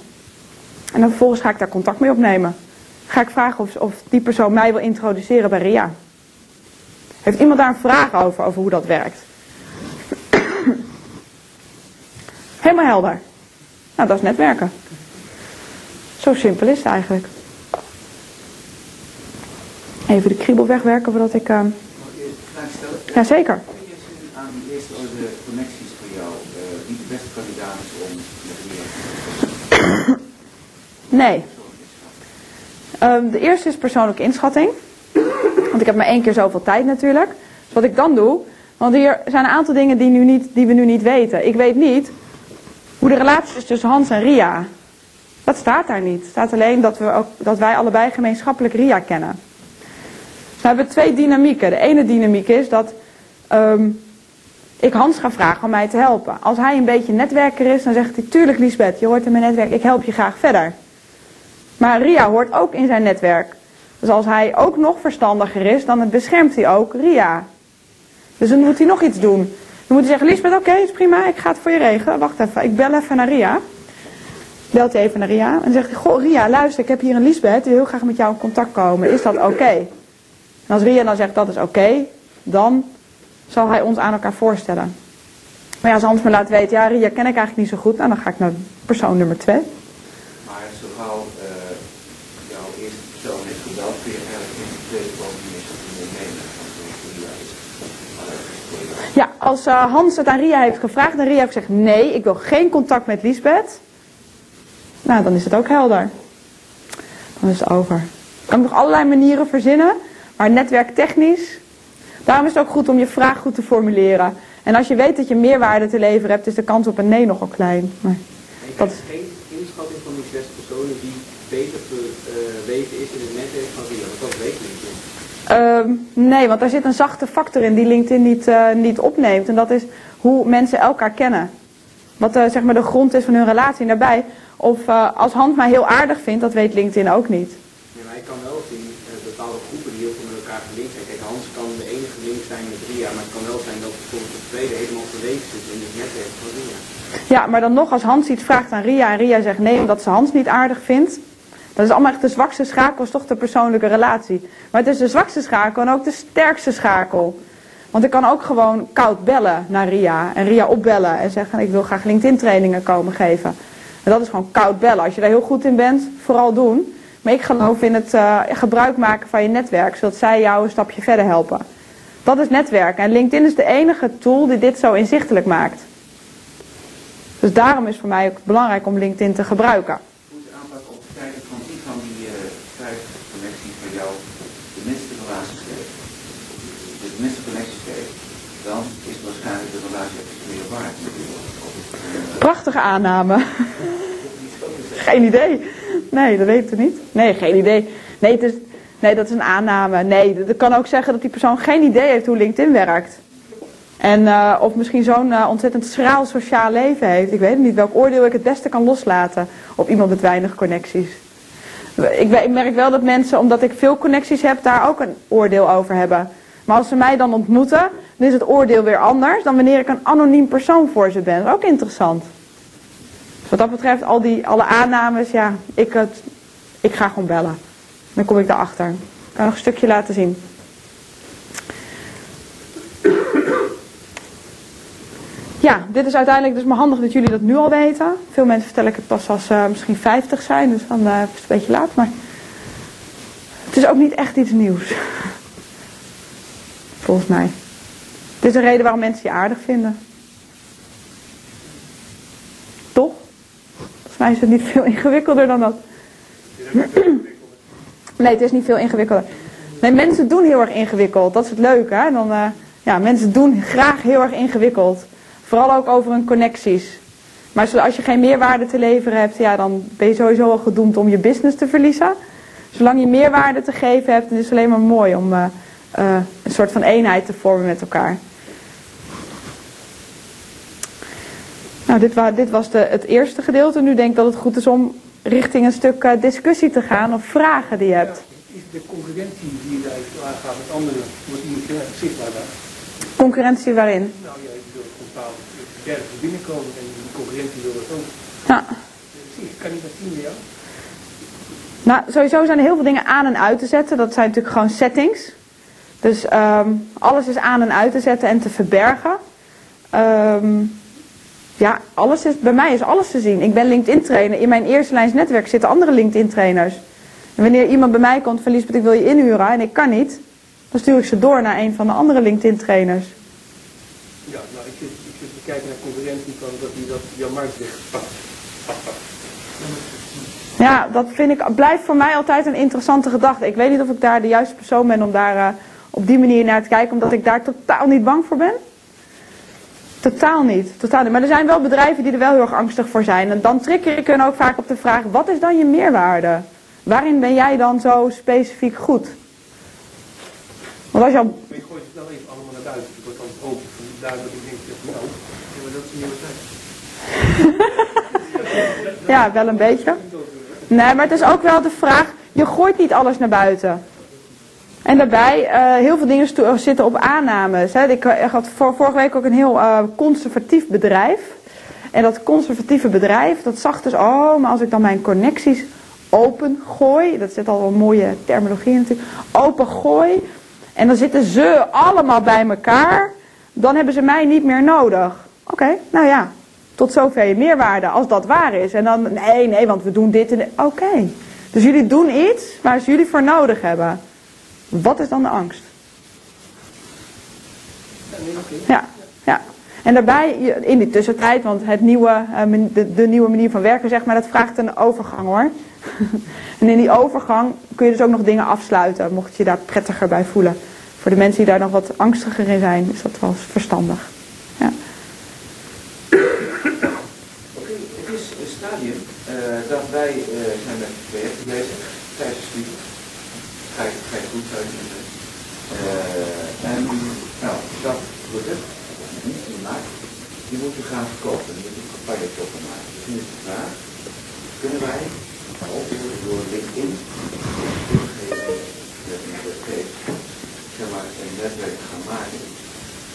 En dan vervolgens ga ik daar contact mee opnemen. Ga ik vragen of, of die persoon mij wil introduceren bij Ria. Heeft iemand daar een vraag over, over hoe dat werkt? Helemaal helder. Nou, dat is netwerken. Zo simpel is het eigenlijk. Even de kriebel wegwerken voordat ik... eh, Mag ik je een vraag stellen? Jazeker. Aan die eerste orde connecties voor jou, eh, wie de beste kandidaat is om met Ria Nee. Ehm, de eerste is persoonlijke inschatting. Want ik heb maar één keer zoveel tijd natuurlijk. Dus wat ik dan doe. Want hier zijn een aantal dingen die, nu niet, die we nu niet weten. Ik weet niet hoe de relatie is tussen Hans en Ria. Dat staat daar niet. Het staat alleen dat, we ook, dat wij allebei gemeenschappelijk Ria kennen. We hebben twee dynamieken. De ene dynamiek is dat ehm, ik Hans ga vragen om mij te helpen. Als hij een beetje netwerker is, dan zegt hij: Tuurlijk, Lisbeth, je hoort in mijn netwerk, ik help je graag verder. Maar Ria hoort ook in zijn netwerk. Dus als hij ook nog verstandiger is, dan beschermt hij ook Ria. Dus dan moet hij nog iets doen. Dan moet hij zeggen, Lisbeth, oké, is prima, ik ga het voor je regelen. Wacht even, ik bel even naar Ria. Belt hij even naar Ria en zegt hij, goh Ria, luister, ik heb hier een Lisbeth, die wil heel graag met jou in contact komen. Is dat oké? En als Ria dan zegt, dat is oké, dan zal hij ons aan elkaar voorstellen. Maar ja, als Hans me laat weten, ja, Ria ken ik eigenlijk niet zo goed, nou, dan ga ik naar persoon nummer twee. Maar zo gauw eh, jouw eerste persoon heeft gebeld, kun je eigenlijk in de tweede is. Ja, als eh, Hans het aan Ria heeft gevraagd en Ria heeft gezegd nee, ik wil geen contact met Lisbeth. Nou, dan is het ook helder. Dan is het over. Kan ik nog allerlei manieren verzinnen, maar netwerktechnisch. Daarom is het ook goed om je vraag goed te formuleren. En als je weet dat je meerwaarde te leveren hebt, is de kans op een nee nogal klein. Maar Dat heb geen inschatting van die zes personen die beter verweten is in het netwerk van Ria. Want dat weet niet. Ehm, nee, want daar zit een zachte factor in die LinkedIn niet, eh, niet opneemt. En dat is hoe mensen elkaar kennen. Wat eh, zeg maar de grond is van hun relatie daarbij. Of eh, als Hans mij heel aardig vindt, dat weet LinkedIn ook niet. Ja, maar ik kan wel zien eh, bepaalde groepen die heel veel met elkaar gelinkt zijn. Kijk, Hans kan de enige link zijn met Ria, maar het kan wel zijn dat helemaal het Ria. Ja, maar dan nog, als Hans iets vraagt aan Ria en Ria zegt nee omdat ze Hans niet aardig vindt. Dat is allemaal echt de zwakste schakel, is toch de persoonlijke relatie. Maar het is de zwakste schakel en ook de sterkste schakel. Want ik kan ook gewoon koud bellen naar Ria en Ria opbellen en zeggen ik wil graag LinkedIn trainingen komen geven. En dat is gewoon koud bellen. Als je daar heel goed in bent, vooral doen. Maar ik geloof in het eh, gebruik maken van je netwerk, zodat zij jou een stapje verder helpen. Dat is netwerken. En LinkedIn is de enige tool die dit zo inzichtelijk maakt. Dus daarom is voor mij ook belangrijk om LinkedIn te gebruiken. Hoe is de aanpak op het kijken van wie van die eh, vijf connecties van jou de minste relaties heeft? Dus de minste connecties heeft, dan is waarschijnlijk de relatie meer waard. Prachtige aanname. geen idee. Nee, dat weet ik niet. Nee, geen idee. Nee, het is, nee, dat is een aanname. Nee, dat kan ook zeggen dat die persoon geen idee heeft hoe LinkedIn werkt. En, eh, of misschien zo'n eh, ontzettend schraal sociaal leven heeft. Ik weet niet welk oordeel ik het beste kan loslaten op iemand met weinig connecties. Ik, ik merk wel dat mensen, omdat ik veel connecties heb, daar ook een oordeel over hebben. Maar als ze mij dan ontmoeten, dan is het oordeel weer anders dan wanneer ik een anoniem persoon voor ze ben. Ook interessant. Dus wat dat betreft, al die, alle aannames, ja, ik, het, ik ga gewoon bellen. Dan kom ik daarachter. Ik kan nog een stukje laten zien. Ja, dit is uiteindelijk dus maar handig dat jullie dat nu al weten. Veel mensen vertellen ik het pas als ze misschien 50 zijn, dus dan uh, is het een beetje laat. Maar het is ook niet echt iets nieuws. Volgens mij. Het is een reden waarom mensen je aardig vinden. Toch? Volgens mij is het niet veel ingewikkelder dan dat. Nee, het is niet veel ingewikkelder. Nee, mensen doen heel erg ingewikkeld. Dat is het leuke. Hè? Dan, uh, ja, mensen doen graag heel erg ingewikkeld. Vooral ook over hun connecties. Maar als je geen meerwaarde te leveren hebt, ja, dan ben je sowieso al gedoemd om je business te verliezen. Zolang je meerwaarde te geven hebt, is het alleen maar mooi om uh, uh, een soort van eenheid te vormen met elkaar. Nou, dit, dit was de, het eerste gedeelte. Nu denk ik dat het goed is om richting een stuk uh, discussie te gaan of vragen die je hebt. Ja, is de concurrentie die je daar aangaat met anderen, wordt die zichtbaar daar? Concurrentie waarin? Nou ja, je wil een bepaalde derde binnenkomen en die concurrentie wil dat ook. Ja. Zie, kan je dat zien bij jou? Nou, sowieso zijn er heel veel dingen aan en uit te zetten. Dat zijn natuurlijk gewoon settings. Dus um, alles is aan en uit te zetten en te verbergen. Um, ja, alles is, bij mij is alles te zien. Ik ben LinkedIn trainer. In mijn eerste lijns netwerk zitten andere LinkedIn trainers. En wanneer iemand bij mij komt van Lisbeth, ik wil je inhuren en ik kan niet, dan stuur ik ze door naar een van de andere LinkedIn trainers. Ja, nou ik zit, ik zit te kijken naar concurrentie van dat die dat jouw markt wegpakt. Ja, dat vind ik, blijft voor mij altijd een interessante gedachte. Ik weet niet of ik daar de juiste persoon ben om daar uh, op die manier naar te kijken, omdat ik daar totaal niet bang voor ben. Totaal niet, totaal niet. Maar er zijn wel bedrijven die er wel heel erg angstig voor zijn. En dan trigger ik hen ook vaak op de vraag, wat is dan je meerwaarde? Waarin ben jij dan zo specifiek goed? Want als je al... Je gooit het wel even allemaal naar buiten. Het wordt dan open. Vandaar dat ik denk, nou, dat is niet wat Ja, wel een beetje. Nee, maar het is ook wel de vraag, je gooit niet alles naar buiten. En daarbij, uh, heel veel dingen zitten op aannames. Hè. Ik had voor, vorige week ook een heel uh, conservatief bedrijf. En dat conservatieve bedrijf, dat zag dus, oh, maar als ik dan mijn connecties open gooi, dat zit al een mooie terminologie natuurlijk, open gooi, en dan zitten ze allemaal bij elkaar, dan hebben ze mij niet meer nodig. Oké, nou ja, tot zover je meerwaarde, als dat waar is. En dan, nee, nee, want we doen dit en Oké, dus jullie doen iets waar ze jullie voor nodig hebben. Wat is dan de angst? Ja, ja. En daarbij, in die tussentijd, want het nieuwe, de, de nieuwe manier van werken, zeg maar, dat vraagt een overgang hoor. en in die overgang kun je dus ook nog dingen afsluiten, mocht je daar prettiger bij voelen. Voor de mensen die daar nog wat angstiger in zijn, is dat wel verstandig. Ja. Het is een stadium uh, dat wij uh, zijn met projecten bezig tijdens de studie. Ga je, ga je goed uit uh, En nou, dat product, dat is niet gemaakt, die moet je gaan verkopen. Die moet je een campagne voor maken. Dus nu is de vraag, kunnen wij ook door LinkedIn, zeg maar, een netwerk gaan maken.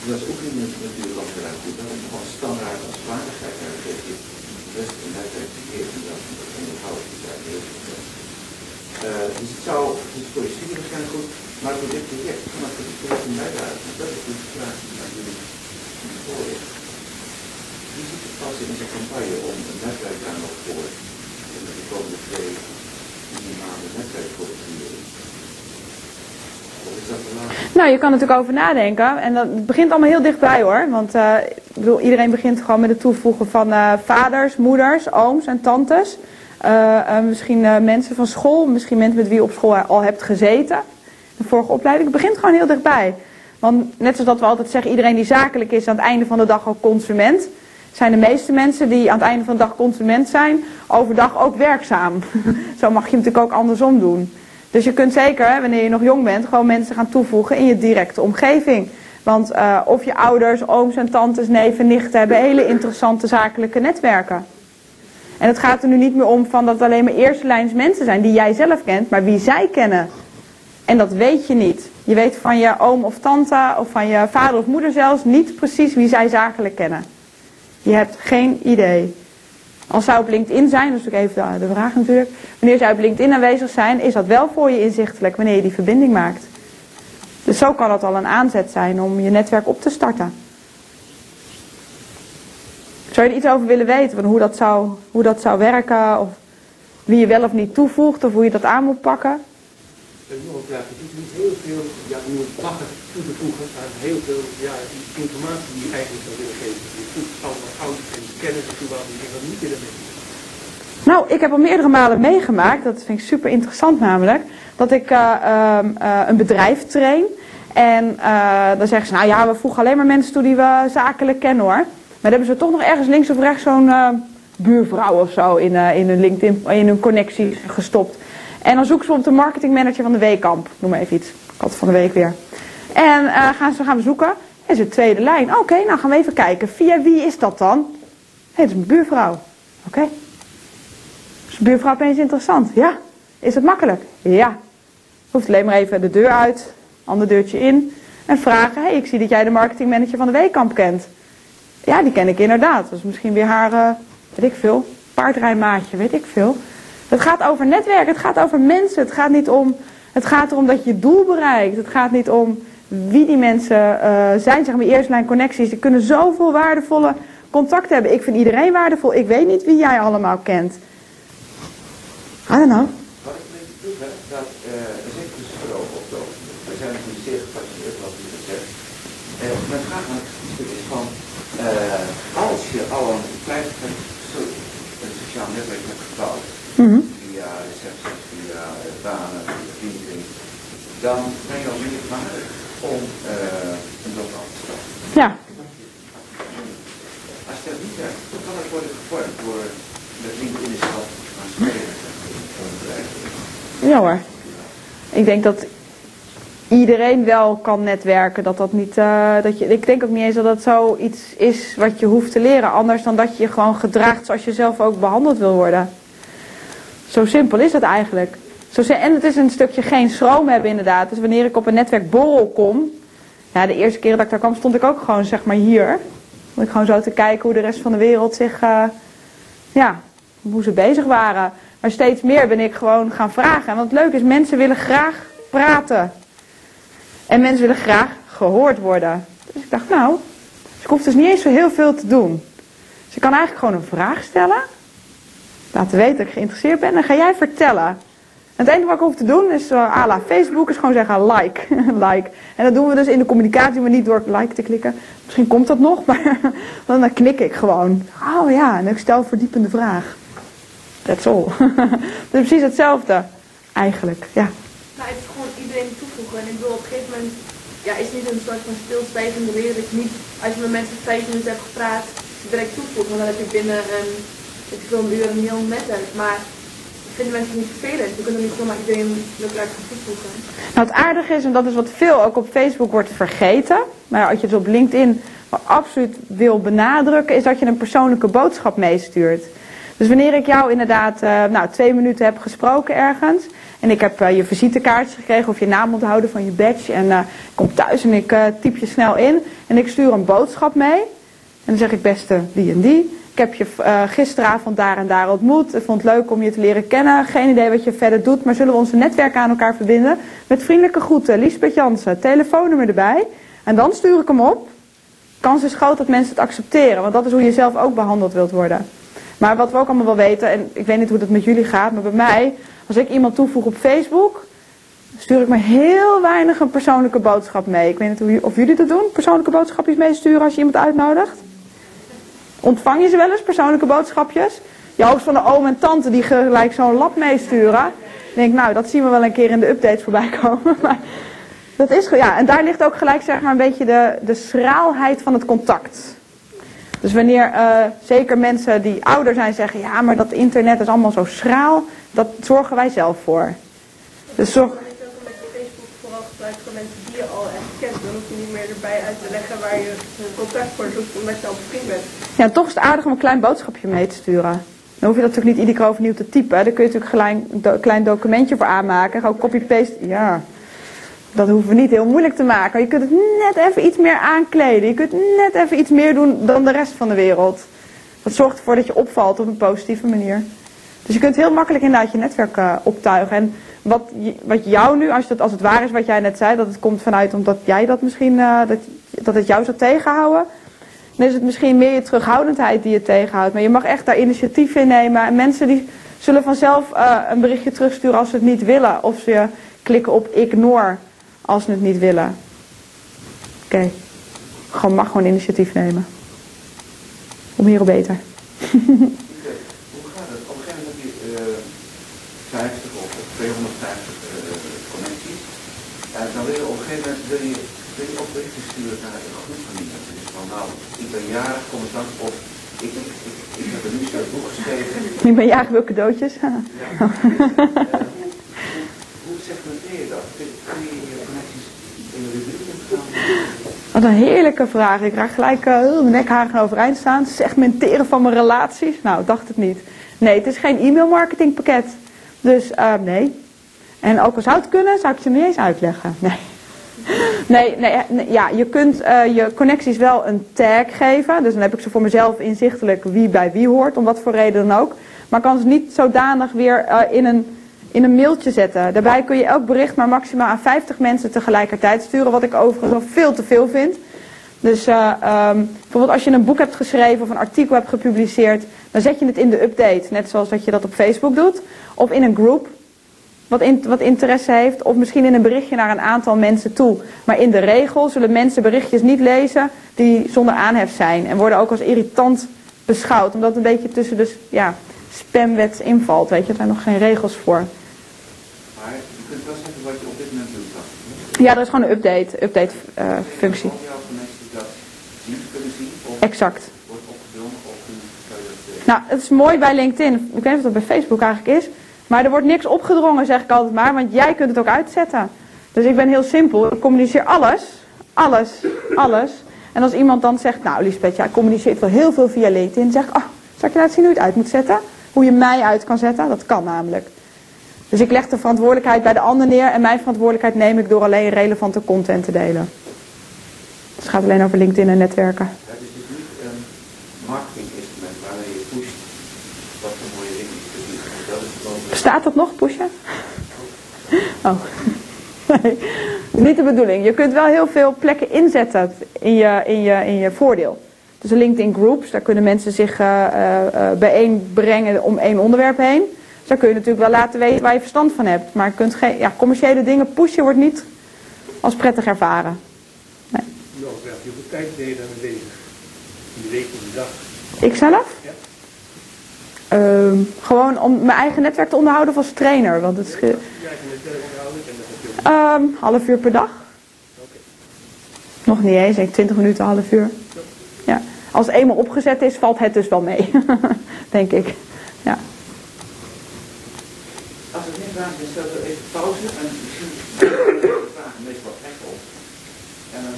Dat is ook in natuurlijk ook erg goed, om gewoon standaard als vaardigheid te geven. De rest van het netwerk te geven, dat onderhoud is eigenlijk heel goed. Uh, dus het zou, dus voor goed, maar voor dit project, voor dit project een bijdrage. Dat is een vraag die jullie voor Wie ziet het pas in zijn campagne om een netwerk daar nog voor de komende twee, drie maanden netwerk voor te creëren? Nou, je kan er natuurlijk over nadenken. En dat, het begint allemaal heel dichtbij hoor. Want uh, ik bedoel, iedereen begint gewoon met het toevoegen van uh, vaders, moeders, ooms en tantes. Uh, misschien mensen van school, misschien mensen met wie je op school al hebt gezeten. De vorige opleiding. Het begint gewoon heel dichtbij. Want net zoals dat we altijd zeggen, iedereen die zakelijk is aan het einde van de dag ook consument. Zijn de meeste mensen die aan het einde van de dag consument zijn, overdag ook werkzaam. Zo mag je natuurlijk ook andersom doen. Dus je kunt zeker, wanneer je nog jong bent, gewoon mensen gaan toevoegen in je directe omgeving. Want eh, of je ouders, ooms en tantes, neven, nichten hebben hele interessante zakelijke netwerken. En het gaat er nu niet meer om van dat het alleen maar eerste lijns mensen zijn die jij zelf kent, maar wie zij kennen. En dat weet je niet. Je weet van je oom of tante of van je vader of moeder zelfs niet precies wie zij zakelijk kennen. Je hebt geen idee. Als zou op LinkedIn zijn, dat is ook even de vraag natuurlijk. Wanneer zij op LinkedIn aanwezig zijn, is dat wel voor je inzichtelijk wanneer je die verbinding maakt. Dus zo kan dat al een aanzet zijn om je netwerk op te starten. Zou je er iets over willen weten, van hoe dat zou, hoe dat zou werken, of wie je wel of niet toevoegt, of hoe je dat aan moet pakken? Een vraag. Het is niet heel veel, ja, het lachen toe te voegen aan heel veel ja, informatie die je eigenlijk zou willen geven. Je voegt allemaal ouders en kennis toe aan die dingen niet willen weten. Nou, ik heb al meerdere malen meegemaakt, dat vind ik super interessant namelijk, dat ik uh, uh, een bedrijf train. En uh, dan zeggen ze, nou ja, we voegen alleen maar mensen toe die we zakelijk kennen hoor. Maar dan hebben ze toch nog ergens links of rechts zo'n buurvrouw of zo in, in hun LinkedIn, in hun connectie gestopt. En dan zoeken ze op de marketingmanager van de Weekamp. Noem maar even iets. Het van de week weer. En uh, gaan, ze, gaan we zoeken. Is het tweede lijn. Oké, nou gaan we even kijken. Via wie is dat dan? Hé, hey, dat is mijn buurvrouw. Oké. Okay. Is de buurvrouw opeens interessant? Ja. Is het makkelijk? Ja. Hoeft alleen maar even de deur uit. Ander deurtje in. En vragen. Hé, hey, ik zie dat jij de marketingmanager van de Weekamp kent. Ja, die ken ik inderdaad. Dat is misschien weer haar, uh, weet ik veel, paardrijmaatje, weet ik veel. Het gaat over netwerk, het gaat over mensen. Het gaat, niet om, het gaat erom dat je je doel bereikt. Het gaat niet om wie die mensen uh, zijn, zeg maar eerste lijn connecties. Die kunnen zoveel waardevolle contacten hebben. Ik vind iedereen waardevol. Ik weet niet wie jij allemaal kent. I don't know. Wat ik een beetje heb, dat dus zijn natuurlijk zeer gefascineerd wat u zegt. Mijn vraag aan het is van, als je al een klein een sociaal netwerk hebt gebouwd, Mm -hmm. via recepties, via banen, via vrienden, dan ben je al meer waardig om uh, een dood af te stappen. Ja. Als dat niet werkt, dan kan het worden gevormd door met LinkedIn is dat aan spelen. Ja hoor. Ik denk dat iedereen wel kan netwerken. Dat dat niet, uh, dat je, ik denk ook niet eens dat dat zoiets is wat je hoeft te leren. Anders dan dat je je gewoon gedraagt zoals je zelf ook behandeld wil worden. Zo simpel is het eigenlijk. Zo, en het is een stukje geen schroom hebben inderdaad. Dus wanneer ik op een netwerkborrel kom. Ja, de eerste keer dat ik daar kwam stond ik ook gewoon zeg maar hier. Om ik gewoon zo te kijken hoe de rest van de wereld zich... Uh, ja, hoe ze bezig waren. Maar steeds meer ben ik gewoon gaan vragen. En wat leuk is, mensen willen graag praten. En mensen willen graag gehoord worden. Dus ik dacht, nou, dus ik hoef dus niet eens zo heel veel te doen. Dus ik kan eigenlijk gewoon een vraag stellen. Laten weten dat ik geïnteresseerd ben. En ga jij vertellen. En het enige wat ik hoef te doen is, uh, à la Facebook, is gewoon zeggen like. like. En dat doen we dus in de communicatie, maar niet door like te klikken. Misschien komt dat nog, maar dan knik ik gewoon. Oh ja, en ik stel verdiepende vraag. That's all. dus precies hetzelfde, eigenlijk, ja. Nou, het is gewoon iedereen En ik bedoel, op een gegeven moment ja, is niet een soort van stilzwijgende je niet, als je met mensen vijf minuten hebt gepraat, direct toevoegt. Want dan heb je binnen een, ik wil een uur een heel netwerk. Maar vinden mensen niet vervelend. We kunnen niet zomaar iedereen elkaar gaan toevoegen. Nou, het aardige is, en dat is wat veel ook op Facebook wordt vergeten. Maar als je het op LinkedIn absoluut wil benadrukken, is dat je een persoonlijke boodschap meestuurt. Dus wanneer ik jou inderdaad uh, nou, twee minuten heb gesproken ergens. En ik heb uh, je visitekaartjes gekregen of je naam onthouden van je badge. En uh, ik kom thuis en ik typ je snel in. En ik stuur een boodschap mee. En dan zeg ik beste die en die. Ik heb je gisteravond daar en daar ontmoet. Ik vond het leuk om je te leren kennen. Geen idee wat je verder doet. Maar zullen we onze netwerken aan elkaar verbinden? Met vriendelijke groeten. Liesbeth Jansen. Telefoonnummer erbij. En dan stuur ik hem op. Kans is groot dat mensen het accepteren. Want dat is hoe je zelf ook behandeld wilt worden. Maar wat we ook allemaal wel weten, en ik weet niet hoe dat met jullie gaat, maar bij mij, als ik iemand toevoeg op Facebook, stuur ik maar heel weinig een persoonlijke boodschap mee. Ik weet niet of jullie dat doen, persoonlijke boodschapjes meesturen als je iemand uitnodigt. Ontvang je ze wel eens, persoonlijke boodschapjes? Je hoogst van de oom en tante die gelijk zo'n lab meesturen. Ik denk, nou, dat zien we wel een keer in de updates voorbij komen. Maar dat is, ja, en daar ligt ook gelijk zeg maar een beetje de, de schraalheid van het contact. Dus wanneer uh, zeker mensen die ouder zijn zeggen, ja, maar dat internet is allemaal zo schraal, dat zorgen wij zelf voor. Dus zorg... Gebruikt voor mensen die je al echt kent. Dan hoef je niet meer erbij uit te leggen waar je contact voor zoekt omdat je al bevriend bent. Ja, toch is het aardig om een klein boodschapje mee te sturen. Dan hoef je dat natuurlijk niet iedere keer overnieuw te typen. Daar kun je natuurlijk gelijk een klein documentje voor aanmaken. Gewoon copy-paste. Ja, dat hoeven we niet heel moeilijk te maken. Je kunt het net even iets meer aankleden. Je kunt net even iets meer doen dan de rest van de wereld. Dat zorgt ervoor dat je opvalt op een positieve manier. Dus je kunt heel makkelijk inderdaad je netwerk eh, optuigen. En wat, wat jou nu, als, dat, als het waar is wat jij net zei, dat het komt vanuit omdat jij dat misschien, eh, dat, dat het jou zou tegenhouden. Dan is het misschien meer je terughoudendheid die je tegenhoudt. Maar je mag echt daar initiatief in nemen. En mensen die zullen vanzelf eh, een berichtje terugsturen als ze het niet willen. Of ze klikken op ignore als ze het niet willen. Oké. Gewoon mag gewoon initiatief nemen. Om hier beter. 150 of 250 eh, connecties, eh, dan wil je op een gegeven moment wil je, ook sturen naar een groep van iemand. Van nou, ik ben jarig, kom eens langs of ik, ik, heb een nieuw boek geschreven. Ik ben jarig, wil cadeautjes? Eh, hoe segmenteer je dat? Kun je je connecties in de rubriek wat een heerlijke vraag. Ik raak gelijk uh, mijn nekhagen overeind staan. Segmenteren van mijn relaties. Nou, dacht het niet. Nee, het is geen e-mail marketing pakket. Dus eh, nee. En ook al zou het kunnen, zou ik je niet eens uitleggen. Nee. Nee, nee, eh, nee, ja, je kunt eh, je connecties wel een tag geven. Dus dan heb ik ze voor mezelf inzichtelijk wie bij wie hoort, om wat voor reden dan ook. Maar kan ze niet zodanig weer in, een, in een mailtje zetten. Daarbij kun je elk bericht maar maximaal aan 50 mensen tegelijkertijd sturen. Wat ik overigens al veel te veel vind. Dus eh, ehm, bijvoorbeeld als je een boek hebt geschreven of een artikel hebt gepubliceerd, dan zet je het in de update. Net zoals dat je dat op Facebook doet. Of in een group wat, in, wat interesse heeft. Of misschien in een berichtje naar een aantal mensen toe. Maar in de regel zullen mensen berichtjes niet lezen die zonder aanhef zijn. En worden ook als irritant beschouwd. Omdat het een beetje tussen de ja, spamwet invalt. Weet je, er zijn nog geen regels voor. Maar je kunt wel zeggen wat je op dit moment doet. Ja, er is gewoon een update, update eh, functie. Al jouw connecties dat niet kunnen zien of Exact. wordt opgedrongen of hoe kan je dat... eh, Nou, het is mooi bij LinkedIn. Ik weet niet of dat bij Facebook eigenlijk is. Maar er wordt niks opgedrongen, zeg ik altijd maar. Want jij kunt het ook uitzetten. Dus ik ben heel simpel. Ik communiceer alles. Alles. Alles. En als iemand dan zegt, nou Lisbeth, jij communiceert wel heel veel via LinkedIn. Zeg ik, oh, zal ik je laten zien hoe je het uit moet zetten? Hoe je mij uit kan zetten? Dat kan namelijk. Dus ik leg de verantwoordelijkheid bij de ander neer. En mijn verantwoordelijkheid neem ik door alleen relevante content te delen. Dus het gaat alleen over LinkedIn en netwerken. Het is dus niet een marketinginstrument waarmee je pusht wat voor mooie dingen je kunt doen. Dat is gewoon... Staat dat nog, pushen? Oh. Nee, niet de bedoeling. Je kunt wel heel veel plekken inzetten in je, in je, in je voordeel. Dus LinkedIn Groups, daar kunnen mensen zich eh, eh, bijeenbrengen om één onderwerp heen. Dus daar kun je natuurlijk wel laten weten waar je verstand van hebt. Maar je kunt geen, ja, commerciële dingen pushen wordt niet als prettig ervaren. Nou, ja, hoeveel tijd ben je daarmee bezig? In de week of de dag? Ikzelf? Ehm, gewoon om mijn eigen netwerk te onderhouden of als trainer. Want het is ge-. Ehm, half uur per dag. Nog niet eens, denk ik 20 minuten, half uur. Ja. Als het eenmaal opgezet is, valt het dus wel mee. denk ik. Ja. Als het niet waar is, stellen we even pauze en misschien vragen meestal echt op.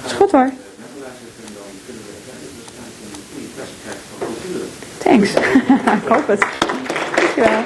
Is goed hoor. we met de luisteren en dan kunnen we ja, dit waarschijnlijk een goede impressie krijgen van cultuur. Thanks. ik hoop het. Dankjewel. Ja,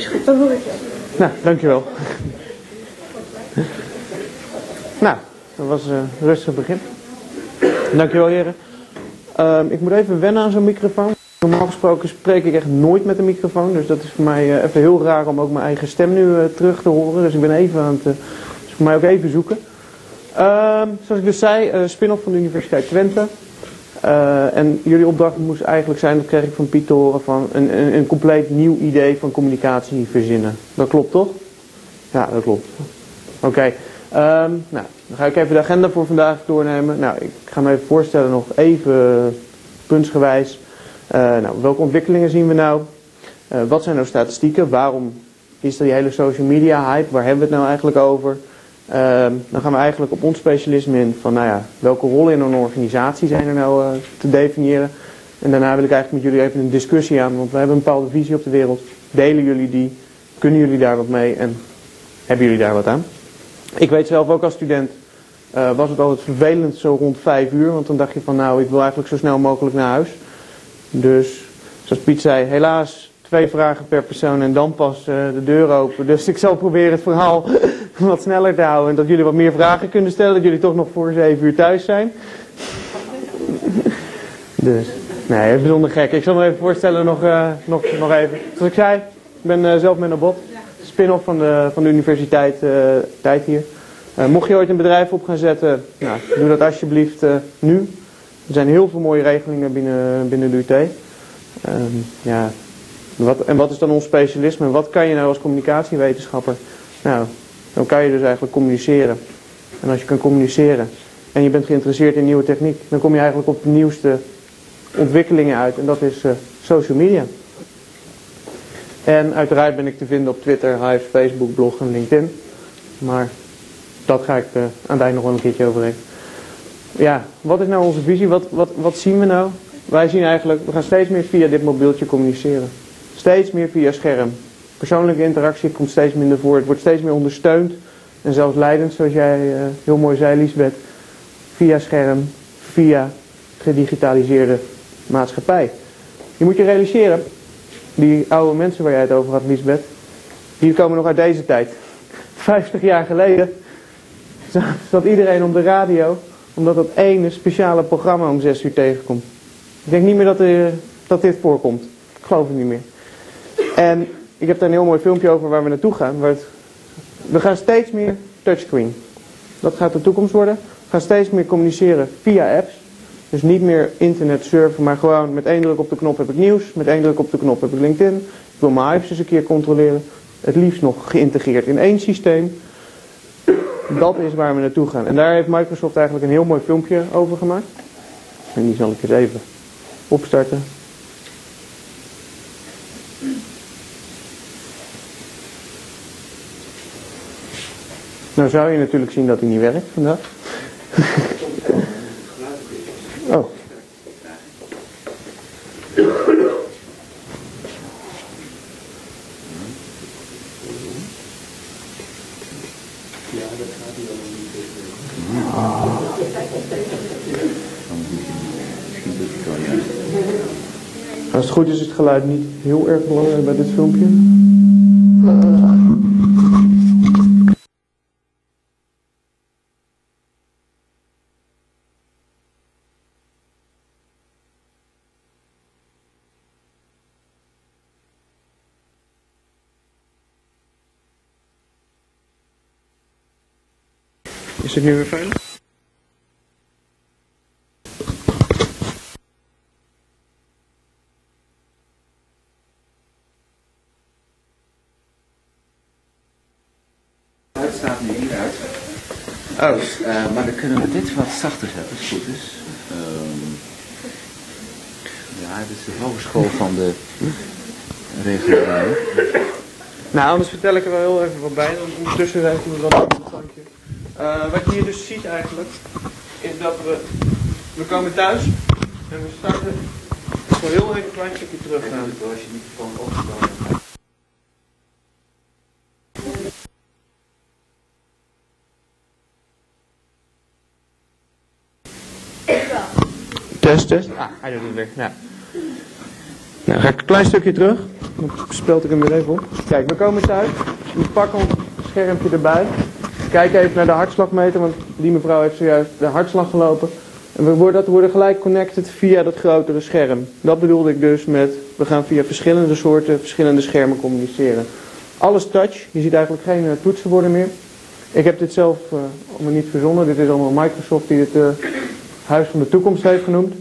zo is hoor ik. Nou, dankjewel. nou, dat was een rustig begin. Dankjewel heren. Ehm, ik moet even wennen aan zo'n microfoon. Normaal gesproken spreek ik echt nooit met een microfoon. Dus dat is voor mij eh, even heel raar om ook mijn eigen stem nu eh, terug te horen. Dus ik ben even aan het... Dus voor mij ook even zoeken. Ehm, zoals ik dus zei, spin-off van de Universiteit Twente. En jullie opdracht moest eigenlijk zijn, dat kreeg ik van Piet horen, van een, een, een compleet nieuw idee van communicatie verzinnen. Dat klopt toch? Ja, dat klopt. Oké. Um, nou, dan ga ik even de agenda voor vandaag doornemen. Nou, ik ga me even voorstellen nog even puntsgewijs. Uh, nou, welke ontwikkelingen zien we nou? Uh, wat zijn nou statistieken? Waarom is er die hele social media hype? Waar hebben we het nou eigenlijk over? Uh, dan gaan we eigenlijk op ons specialisme in van, nou ja, welke rollen in een organisatie zijn er nou uh, te definiëren? En daarna wil ik eigenlijk met jullie even een discussie aan, want we hebben een bepaalde visie op de wereld. Delen jullie die? Kunnen jullie daar wat mee? En hebben jullie daar wat aan? Ik weet zelf ook als student uh, was het altijd vervelend zo rond vijf uur. Want dan dacht je van nou ik wil eigenlijk zo snel mogelijk naar huis. Dus zoals Piet zei helaas twee vragen per persoon en dan pas uh, de deur open. Dus ik zal proberen het verhaal wat sneller te houden. En dat jullie wat meer vragen kunnen stellen. Dat jullie toch nog voor zeven uur thuis zijn. dus nee bijzonder gek. Ik zal me even voorstellen nog, uh, nog, nog even. Zoals ik zei ik ben zelf met een bot spin-off van de, van de universiteit tijd hier. Mocht je ooit een bedrijf op gaan zetten, nou, doe dat alsjeblieft nu. Er zijn heel veel mooie regelingen binnen, binnen de UT. Ehm, ja, wat, en wat is dan ons specialisme? Wat kan je nou als communicatiewetenschapper? Nou, dan kan je dus eigenlijk communiceren. En als je kan communiceren en je bent geïnteresseerd in nieuwe techniek, dan kom je eigenlijk op de nieuwste ontwikkelingen uit. En dat is social media. En uiteraard ben ik te vinden op Twitter, Hive, Facebook, blog en LinkedIn. Maar dat ga ik uh, aan het eind nog wel een keertje overheen. Ja, wat is nou onze visie? Wat, wat, wat zien we nou? Wij zien eigenlijk, we gaan steeds meer via dit mobieltje communiceren. Steeds meer via scherm. Persoonlijke interactie komt steeds minder voor. Het wordt steeds meer ondersteund. En zelfs leidend, zoals jij uh, heel mooi zei, Liesbeth. Via scherm, via gedigitaliseerde maatschappij. Je moet je realiseren, die oude mensen waar jij het over had, Liesbeth, die komen nog uit deze tijd. 50 jaar geleden zat iedereen om de radio, omdat dat ene speciale programma om 6 uur tegenkomt. Ik denk niet meer dat, dat dit voorkomt. Ik geloof het niet meer. En ik heb daar een heel mooi filmpje over waar we naartoe gaan. We gaan steeds meer touchscreen. Dat gaat de toekomst worden. We gaan steeds meer communiceren via apps. Dus niet meer internet surfen, maar gewoon met één druk op de knop heb ik nieuws. Met één druk op de knop heb ik LinkedIn. Ik wil mijn hives eens een keer controleren. Het liefst nog geïntegreerd in één systeem. Dat is waar we naartoe gaan. En daar heeft Microsoft eigenlijk een heel mooi filmpje over gemaakt. En die zal ik eens even opstarten. Nou zou je natuurlijk zien dat hij niet werkt vandaag. Oh. Als het goed is, is het geluid niet heel erg belangrijk bij dit filmpje. Is het nu weer veilig? Het staat nu hieruit. Oh. Dus, uh, maar dan kunnen we dit wat zachter zetten, als het goed is. Um, ja, dit is de hogeschool van de regulering. Nou, anders vertel ik er wel heel even wat bij. Ondertussen heeft we wat. Uh, wat je hier dus ziet eigenlijk, is dat we, we komen thuis en we starten zo heel even een klein stukje terug gaan. Als je niet gewoon opgesteld Test, test. Ah, hij doet het weer. Ja. Nou, ga ik een klein stukje terug. Dan speld ik hem weer even op. Kijk, we komen thuis. We pakken ons schermpje erbij. Kijk even naar de hartslagmeter, want die mevrouw heeft zojuist de hartslag gelopen. En we worden, worden gelijk connected via dat grotere scherm. Dat bedoelde ik dus met, we gaan via verschillende soorten, verschillende schermen communiceren. Alles touch, je ziet eigenlijk geen uh, toetsenborden meer. Ik heb dit zelf uh, allemaal niet verzonnen, dit is allemaal Microsoft die het uh, huis van de toekomst heeft genoemd.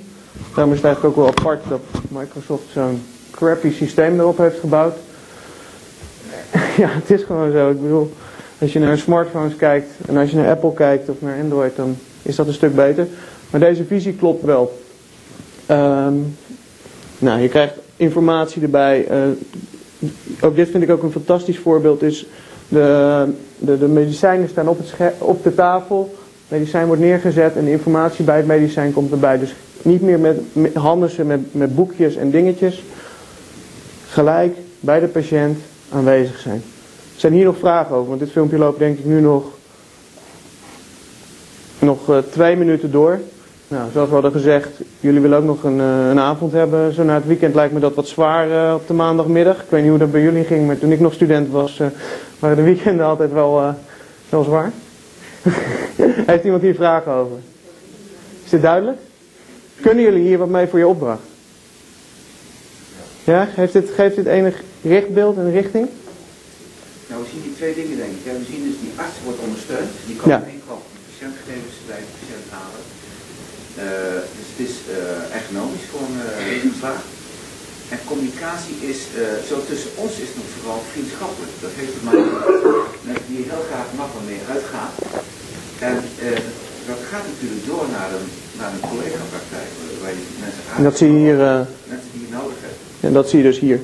Daarom is het eigenlijk ook wel apart dat Microsoft zo'n crappy systeem erop heeft gebouwd. ja, het is gewoon zo. Ik bedoel, als je naar smartphones kijkt en als je naar Apple kijkt of naar Android, dan is dat een stuk beter. Maar deze visie klopt wel. Um, nou, je krijgt informatie erbij. Uh, ook dit vind ik ook een fantastisch voorbeeld. Is de, de, de medicijnen staan op, het op de tafel. Het medicijn wordt neergezet en de informatie bij het medicijn komt erbij. Dus niet meer met, met handen met, met boekjes en dingetjes. Gelijk bij de patiënt aanwezig zijn. Zijn hier nog vragen over? Want dit filmpje loopt denk ik nu nog, nog uh, twee minuten door. Nou, zoals we hadden gezegd, jullie willen ook nog een, uh, een avond hebben. Zo na het weekend lijkt me dat wat zwaar uh, op de maandagmiddag. Ik weet niet hoe dat bij jullie ging, maar toen ik nog student was, waren de weekenden altijd wel, wel zwaar. Heeft iemand hier vragen over? Is dit duidelijk? Kunnen jullie hier wat mee voor je opdracht? Ja, geeft dit, geeft dit enig richtbeeld en richting? We zien die twee dingen denk ik. Ja, we zien dus die arts wordt ondersteund. Die kan Ja. enkel patiëntgegevens bij de patiënt halen. Eh, dus het is eh, ergonomisch gewoon eh geslaagd. En communicatie is, eh, zo tussen ons is het nog vooral vriendschappelijk. Dat heeft te maken met die heel graag makkelijk mee uitgaat. En eh, dat gaat natuurlijk door naar een, naar een collega-praktijk, waar je mensen En dat zie je hier, eh, mensen die je nodig hebt. en dat zie je dus hier.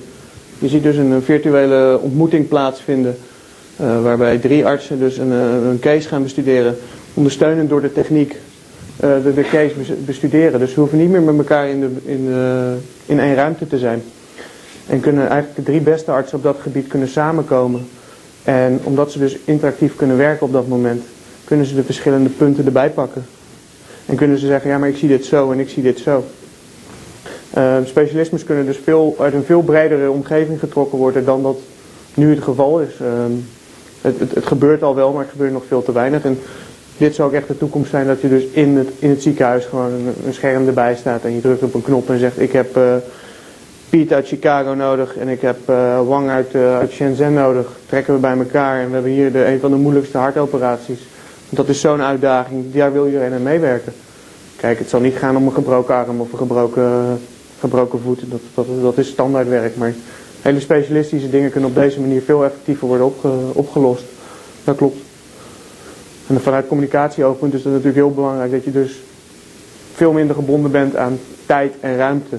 Je ziet dus een virtuele ontmoeting plaatsvinden. Eh, waarbij drie artsen dus een, eh, een case gaan bestuderen. Ondersteunend door de techniek eh, de, de case bes- bestuderen. Dus ze hoeven niet meer met elkaar in, de, in, in één ruimte te zijn. En kunnen eigenlijk de drie beste artsen op dat gebied kunnen samenkomen. En omdat ze dus interactief kunnen werken op dat moment, kunnen ze de verschillende punten erbij pakken. En kunnen ze zeggen, ja maar ik zie dit zo en ik zie dit zo. Uh, specialismes kunnen dus veel, uit een veel bredere omgeving getrokken worden dan dat nu het geval is. Ehm, het, het, gebeurt al wel, maar het gebeurt nog veel te weinig. En dit zou ook echt de toekomst zijn dat je dus in het, in het ziekenhuis gewoon een, scherm erbij staat en je drukt op een knop en zegt ik heb eh, Piet uit Chicago nodig en ik heb eh, Wang uit, eh, uit Shenzhen nodig. Trekken we bij elkaar en we hebben hier de, een van de moeilijkste hartoperaties. Dat is zo'n uitdaging, daar wil iedereen aan meewerken. Kijk, het zal niet gaan om een gebroken arm of een gebroken, gebroken voet. Dat, dat, dat is standaardwerk. Maar hele specialistische dingen kunnen op deze manier veel effectiever worden opge, opgelost. Dat klopt. En vanuit communicatieoogpunt is het natuurlijk heel belangrijk dat je dus veel minder gebonden bent aan tijd en ruimte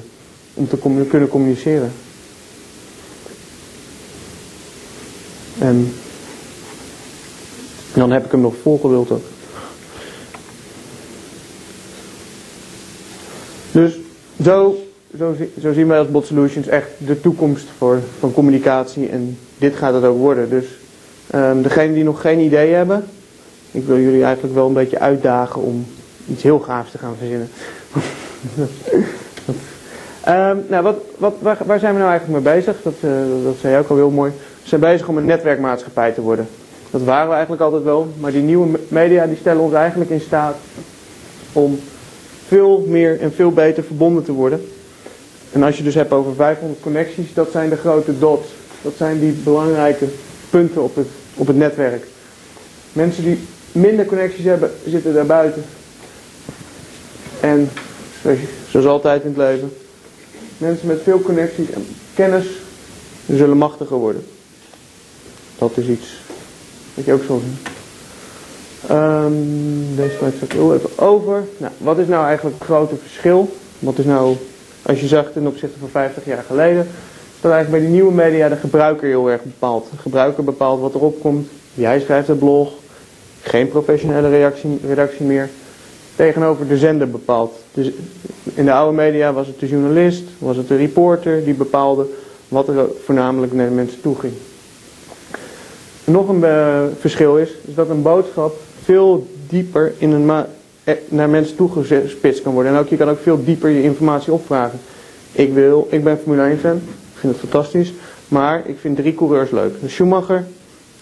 om te kunnen communiceren. En dan heb ik hem nog volgeluld ook. Dus zo, zo, zo zien wij als Bot Solutions echt de toekomst voor, van communicatie en dit gaat het ook worden. Dus ehm degenen die nog geen idee hebben, ik wil jullie eigenlijk wel een beetje uitdagen om iets heel gaafs te gaan verzinnen. Ehm, nou, wat, wat, waar, zijn we nou eigenlijk mee bezig? Dat, eh, dat zei je ook al heel mooi. We zijn bezig om een netwerkmaatschappij te worden. Dat waren we eigenlijk altijd wel, maar die nieuwe me- media die stellen ons eigenlijk in staat om veel meer en veel beter verbonden te worden. En als je dus hebt over 500 connecties, dat zijn de grote dots. Dat zijn die belangrijke punten op het, op het netwerk. Mensen die minder connecties hebben, zitten daar buiten. En zoals, altijd in het leven, mensen met veel connecties en kennis zullen machtiger worden. Dat is iets wat je ook zal zien. Ehm, deze slide staat heel even over. Nou, wat is nou eigenlijk het grote verschil? Wat is nou, als je zag ten opzichte van 50 jaar geleden, dat eigenlijk bij die nieuwe media de gebruiker heel erg bepaalt. De gebruiker bepaalt wat erop komt. Jij schrijft het blog. Geen professionele reactie, redactie meer. Tegenover de zender bepaalt. Dus in de oude media was het de journalist, was het de reporter die bepaalde wat er voornamelijk naar de mensen toe ging. Nog een eh, verschil is, is dat een boodschap veel dieper in een naar mensen toegespitst kan worden. En ook, je kan ook veel dieper je informatie opvragen. Ik, wil, ik ben Formule 1 fan, ik vind het fantastisch. Maar ik vind drie coureurs leuk. Is Schumacher,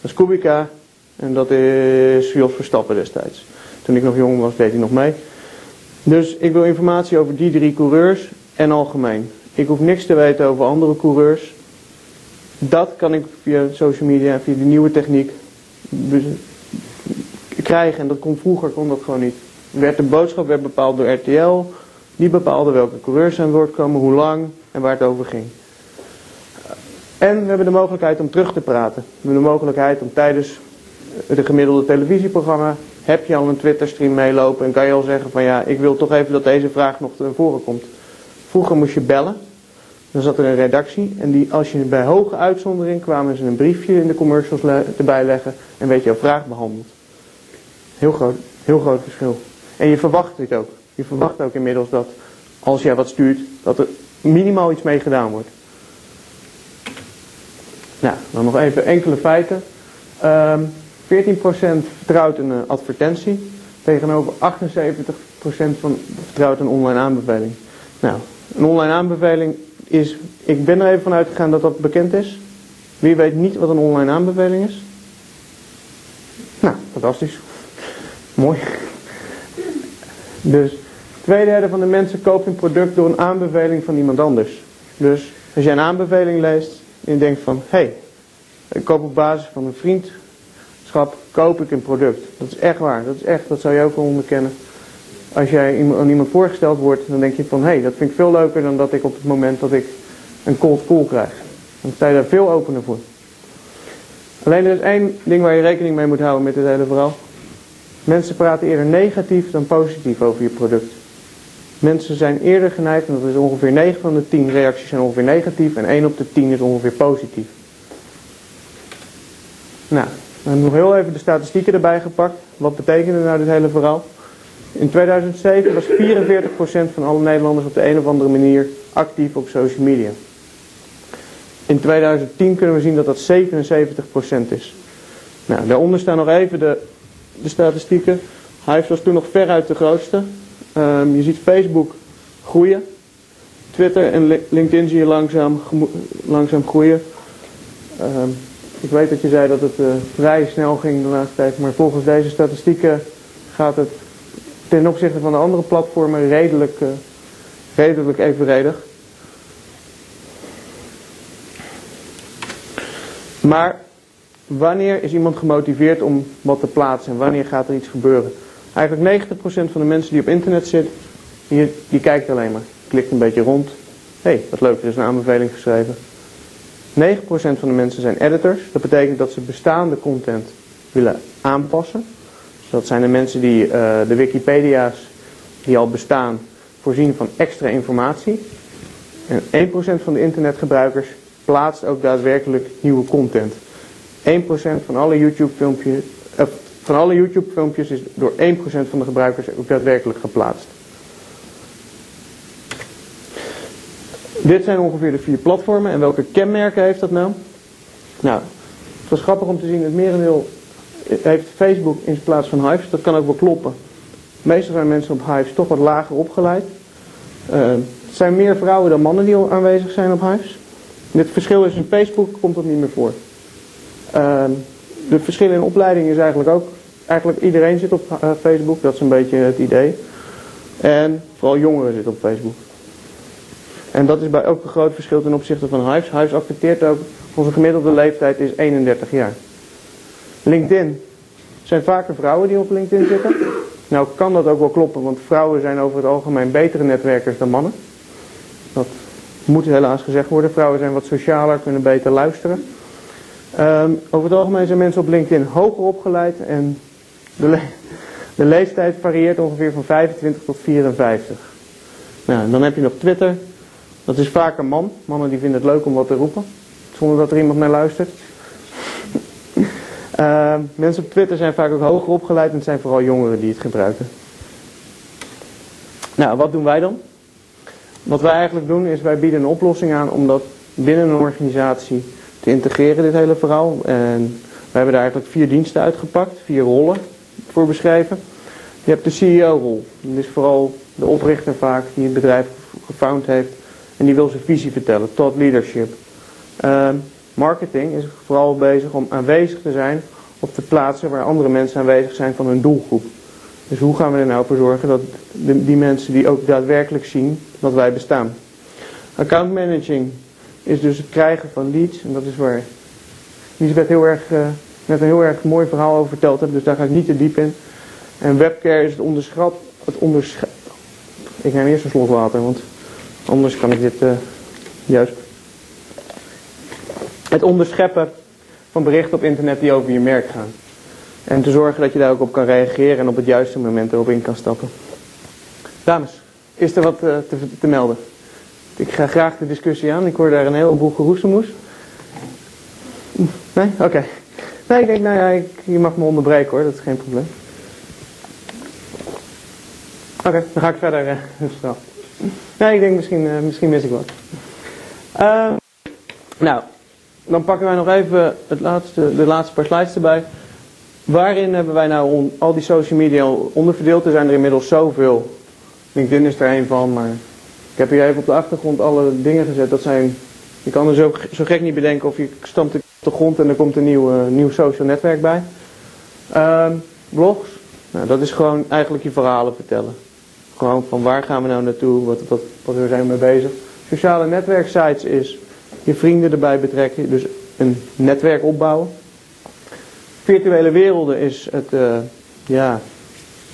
dat is Kubica en dat is Jos Verstappen destijds. Toen ik nog jong was, deed hij nog mee. Dus ik wil informatie over die drie coureurs en algemeen. Ik hoef niks te weten over andere coureurs. Dat kan ik via social media, via de nieuwe techniek krijgen. En dat kon vroeger kon dat gewoon niet. Werd de boodschap werd bepaald door RTL. Die bepaalde welke coureurs aan woord komen, hoe lang en waar het over ging. En we hebben de mogelijkheid om terug te praten. We hebben de mogelijkheid om tijdens de gemiddelde televisieprogramma heb je al een Twitterstream meelopen en kan je al zeggen van ja, ik wil toch even dat deze vraag nog naar voren komt. Vroeger moest je bellen, dan zat er een redactie en die, als je bij hoge uitzondering kwamen ze een briefje in de commercials erbij leggen en werd jouw vraag behandeld. Heel groot, heel groot verschil. En je verwacht dit ook. Je verwacht ook inmiddels dat als jij wat stuurt, dat er minimaal iets mee gedaan wordt. Nou, dan nog even enkele feiten. Ehm 14% vertrouwt een eh, advertentie. Tegenover 78% van vertrouwt een online aanbeveling. Nou, een online aanbeveling is... Ik ben er even van uitgegaan dat dat bekend is. Wie weet niet wat een online aanbeveling is? Nou, fantastisch. Mooi. Dus twee derde van de mensen koopt een product door een aanbeveling van iemand anders. Dus als jij een aanbeveling leest en je denkt van... Hé, hey, ik koop op basis van een vriendschap koop ik een product. Dat is echt waar. Dat is echt, dat zou je ook wel onderkennen. Als jij aan iemand voorgesteld wordt, dan denk je van... Hé, hey, dat vind ik veel leuker dan dat ik op het moment dat ik een cold call krijg. Dan sta je daar veel opener voor. Alleen er is één ding waar je rekening mee moet houden met dit hele verhaal. Mensen praten eerder negatief dan positief over je product. Mensen zijn eerder geneigd, en dat is ongeveer 9 van de 10 reacties zijn ongeveer negatief en 1 op de 10 is ongeveer positief. Nou, we hebben nog heel even de statistieken erbij gepakt. Wat betekende nou dit hele verhaal? In 2007 was 44% van alle Nederlanders op de een of andere manier actief op social media. In 2010 kunnen we zien dat dat 77% is. Nou, daaronder staan nog even de, de statistieken. Hive was toen nog veruit de grootste. Ehm, je ziet Facebook groeien. Twitter en Li- LinkedIn zie je langzaam, langzaam groeien. Ehm, ik weet dat je zei dat het eh, vrij snel ging de laatste tijd, maar volgens deze statistieken gaat het ten opzichte van de andere platformen redelijk, eh, redelijk evenredig. Maar wanneer is iemand gemotiveerd om wat te plaatsen en wanneer gaat er iets gebeuren? Eigenlijk 90% van de mensen die op internet zitten, die, die kijkt alleen maar. Klikt een beetje rond. Hé, hey, wat leuk, er is een aanbeveling geschreven. 9% van de mensen zijn editors. Dat betekent dat ze bestaande content willen aanpassen. Dat zijn de mensen die eh, de Wikipedia's die al bestaan voorzien van extra informatie. En 1% van de internetgebruikers plaatst ook daadwerkelijk nieuwe content. 1% van alle YouTube filmpjes, eh, van alle YouTube filmpjes is door 1% van de gebruikers ook daadwerkelijk geplaatst. Dit zijn ongeveer de vier platformen. En welke kenmerken heeft dat nou? Nou, het was grappig om te zien. Het merendeel heeft Facebook in plaats van Hives. Dat kan ook wel kloppen. Meestal zijn mensen op Hives toch wat lager opgeleid. Uh, het zijn meer vrouwen dan mannen die aanwezig zijn op Hives. Het verschil is in Facebook komt dat niet meer voor. Uh, de verschillen in opleiding is eigenlijk ook... Eigenlijk iedereen zit op uh, Facebook. Dat is een beetje het idee. En vooral jongeren zitten op Facebook. En dat is bij ook een groot verschil ten opzichte van Hives. Hives accepteert ook, onze gemiddelde leeftijd is 31 jaar. LinkedIn. zijn vaker vrouwen die op LinkedIn zitten. Nou kan dat ook wel kloppen, want vrouwen zijn over het algemeen betere netwerkers dan mannen. Dat moet helaas gezegd worden. Vrouwen zijn wat socialer, kunnen beter luisteren. Um, over het algemeen zijn mensen op LinkedIn hoger opgeleid en de, de leeftijd varieert ongeveer van 25 tot 54. Nou, dan heb je nog Twitter. Dat is vaak een man. Mannen die vinden het leuk om wat te roepen. Zonder dat er iemand naar luistert. uh, mensen op Twitter zijn vaak ook hoger opgeleid. En het zijn vooral jongeren die het gebruiken. Nou, wat doen wij dan? Wat wij eigenlijk doen is wij bieden een oplossing aan om dat binnen een organisatie te integreren, dit hele verhaal. En we hebben daar eigenlijk vier diensten uitgepakt. Vier rollen voor beschreven. Je hebt de CEO-rol. Dat is vooral de oprichter vaak die het bedrijf gefound heeft. En die wil zijn visie vertellen, tot leadership. Uh, marketing is vooral bezig om aanwezig te zijn op de plaatsen waar andere mensen aanwezig zijn van hun doelgroep. Dus hoe gaan we er nou voor zorgen dat die mensen die ook daadwerkelijk zien dat wij bestaan? Account managing is dus het krijgen van leads. En dat is waar Lisbeth heel erg, eh, net een heel erg mooi verhaal over verteld heeft. Dus daar ga ik niet te diep in. En webcare is het onderschat. Het onderschat. Ik neem eerst een slok water, want anders kan ik dit eh, juist. Het onderscheppen van berichten op internet die over je merk gaan. En te zorgen dat je daar ook op kan reageren en op het juiste moment erop in kan stappen. Dames, is er wat eh, te, te melden? Ik ga graag de discussie aan. Ik hoor daar een heleboel geroezemoes. Nee? Oké. Nee, ik denk, nou ja, ik, je mag me onderbreken hoor, dat is geen probleem. Oké, dan ga ik verder. Uh, nee, ik denk misschien, uh, misschien mis ik wat. Uh, nou, dan pakken wij nog even het laatste, de laatste paar slides erbij. Waarin hebben wij nou al die social media onderverdeeld? Er zijn er inmiddels zoveel. LinkedIn is er een van, maar ik heb hier even op de achtergrond alle dingen gezet. Dat zijn, je kan er zo, zo gek niet bedenken of je stampt op de grond en er komt een nieuw, uh, nieuw social netwerk bij. Uh, blogs, nou, dat is gewoon eigenlijk je verhalen vertellen. Gewoon van waar gaan we nou naartoe, wat, wat, we zijn mee bezig. Sociale netwerksites is je vrienden erbij betrekken, dus een netwerk opbouwen. Virtuele werelden is het, uh, ja,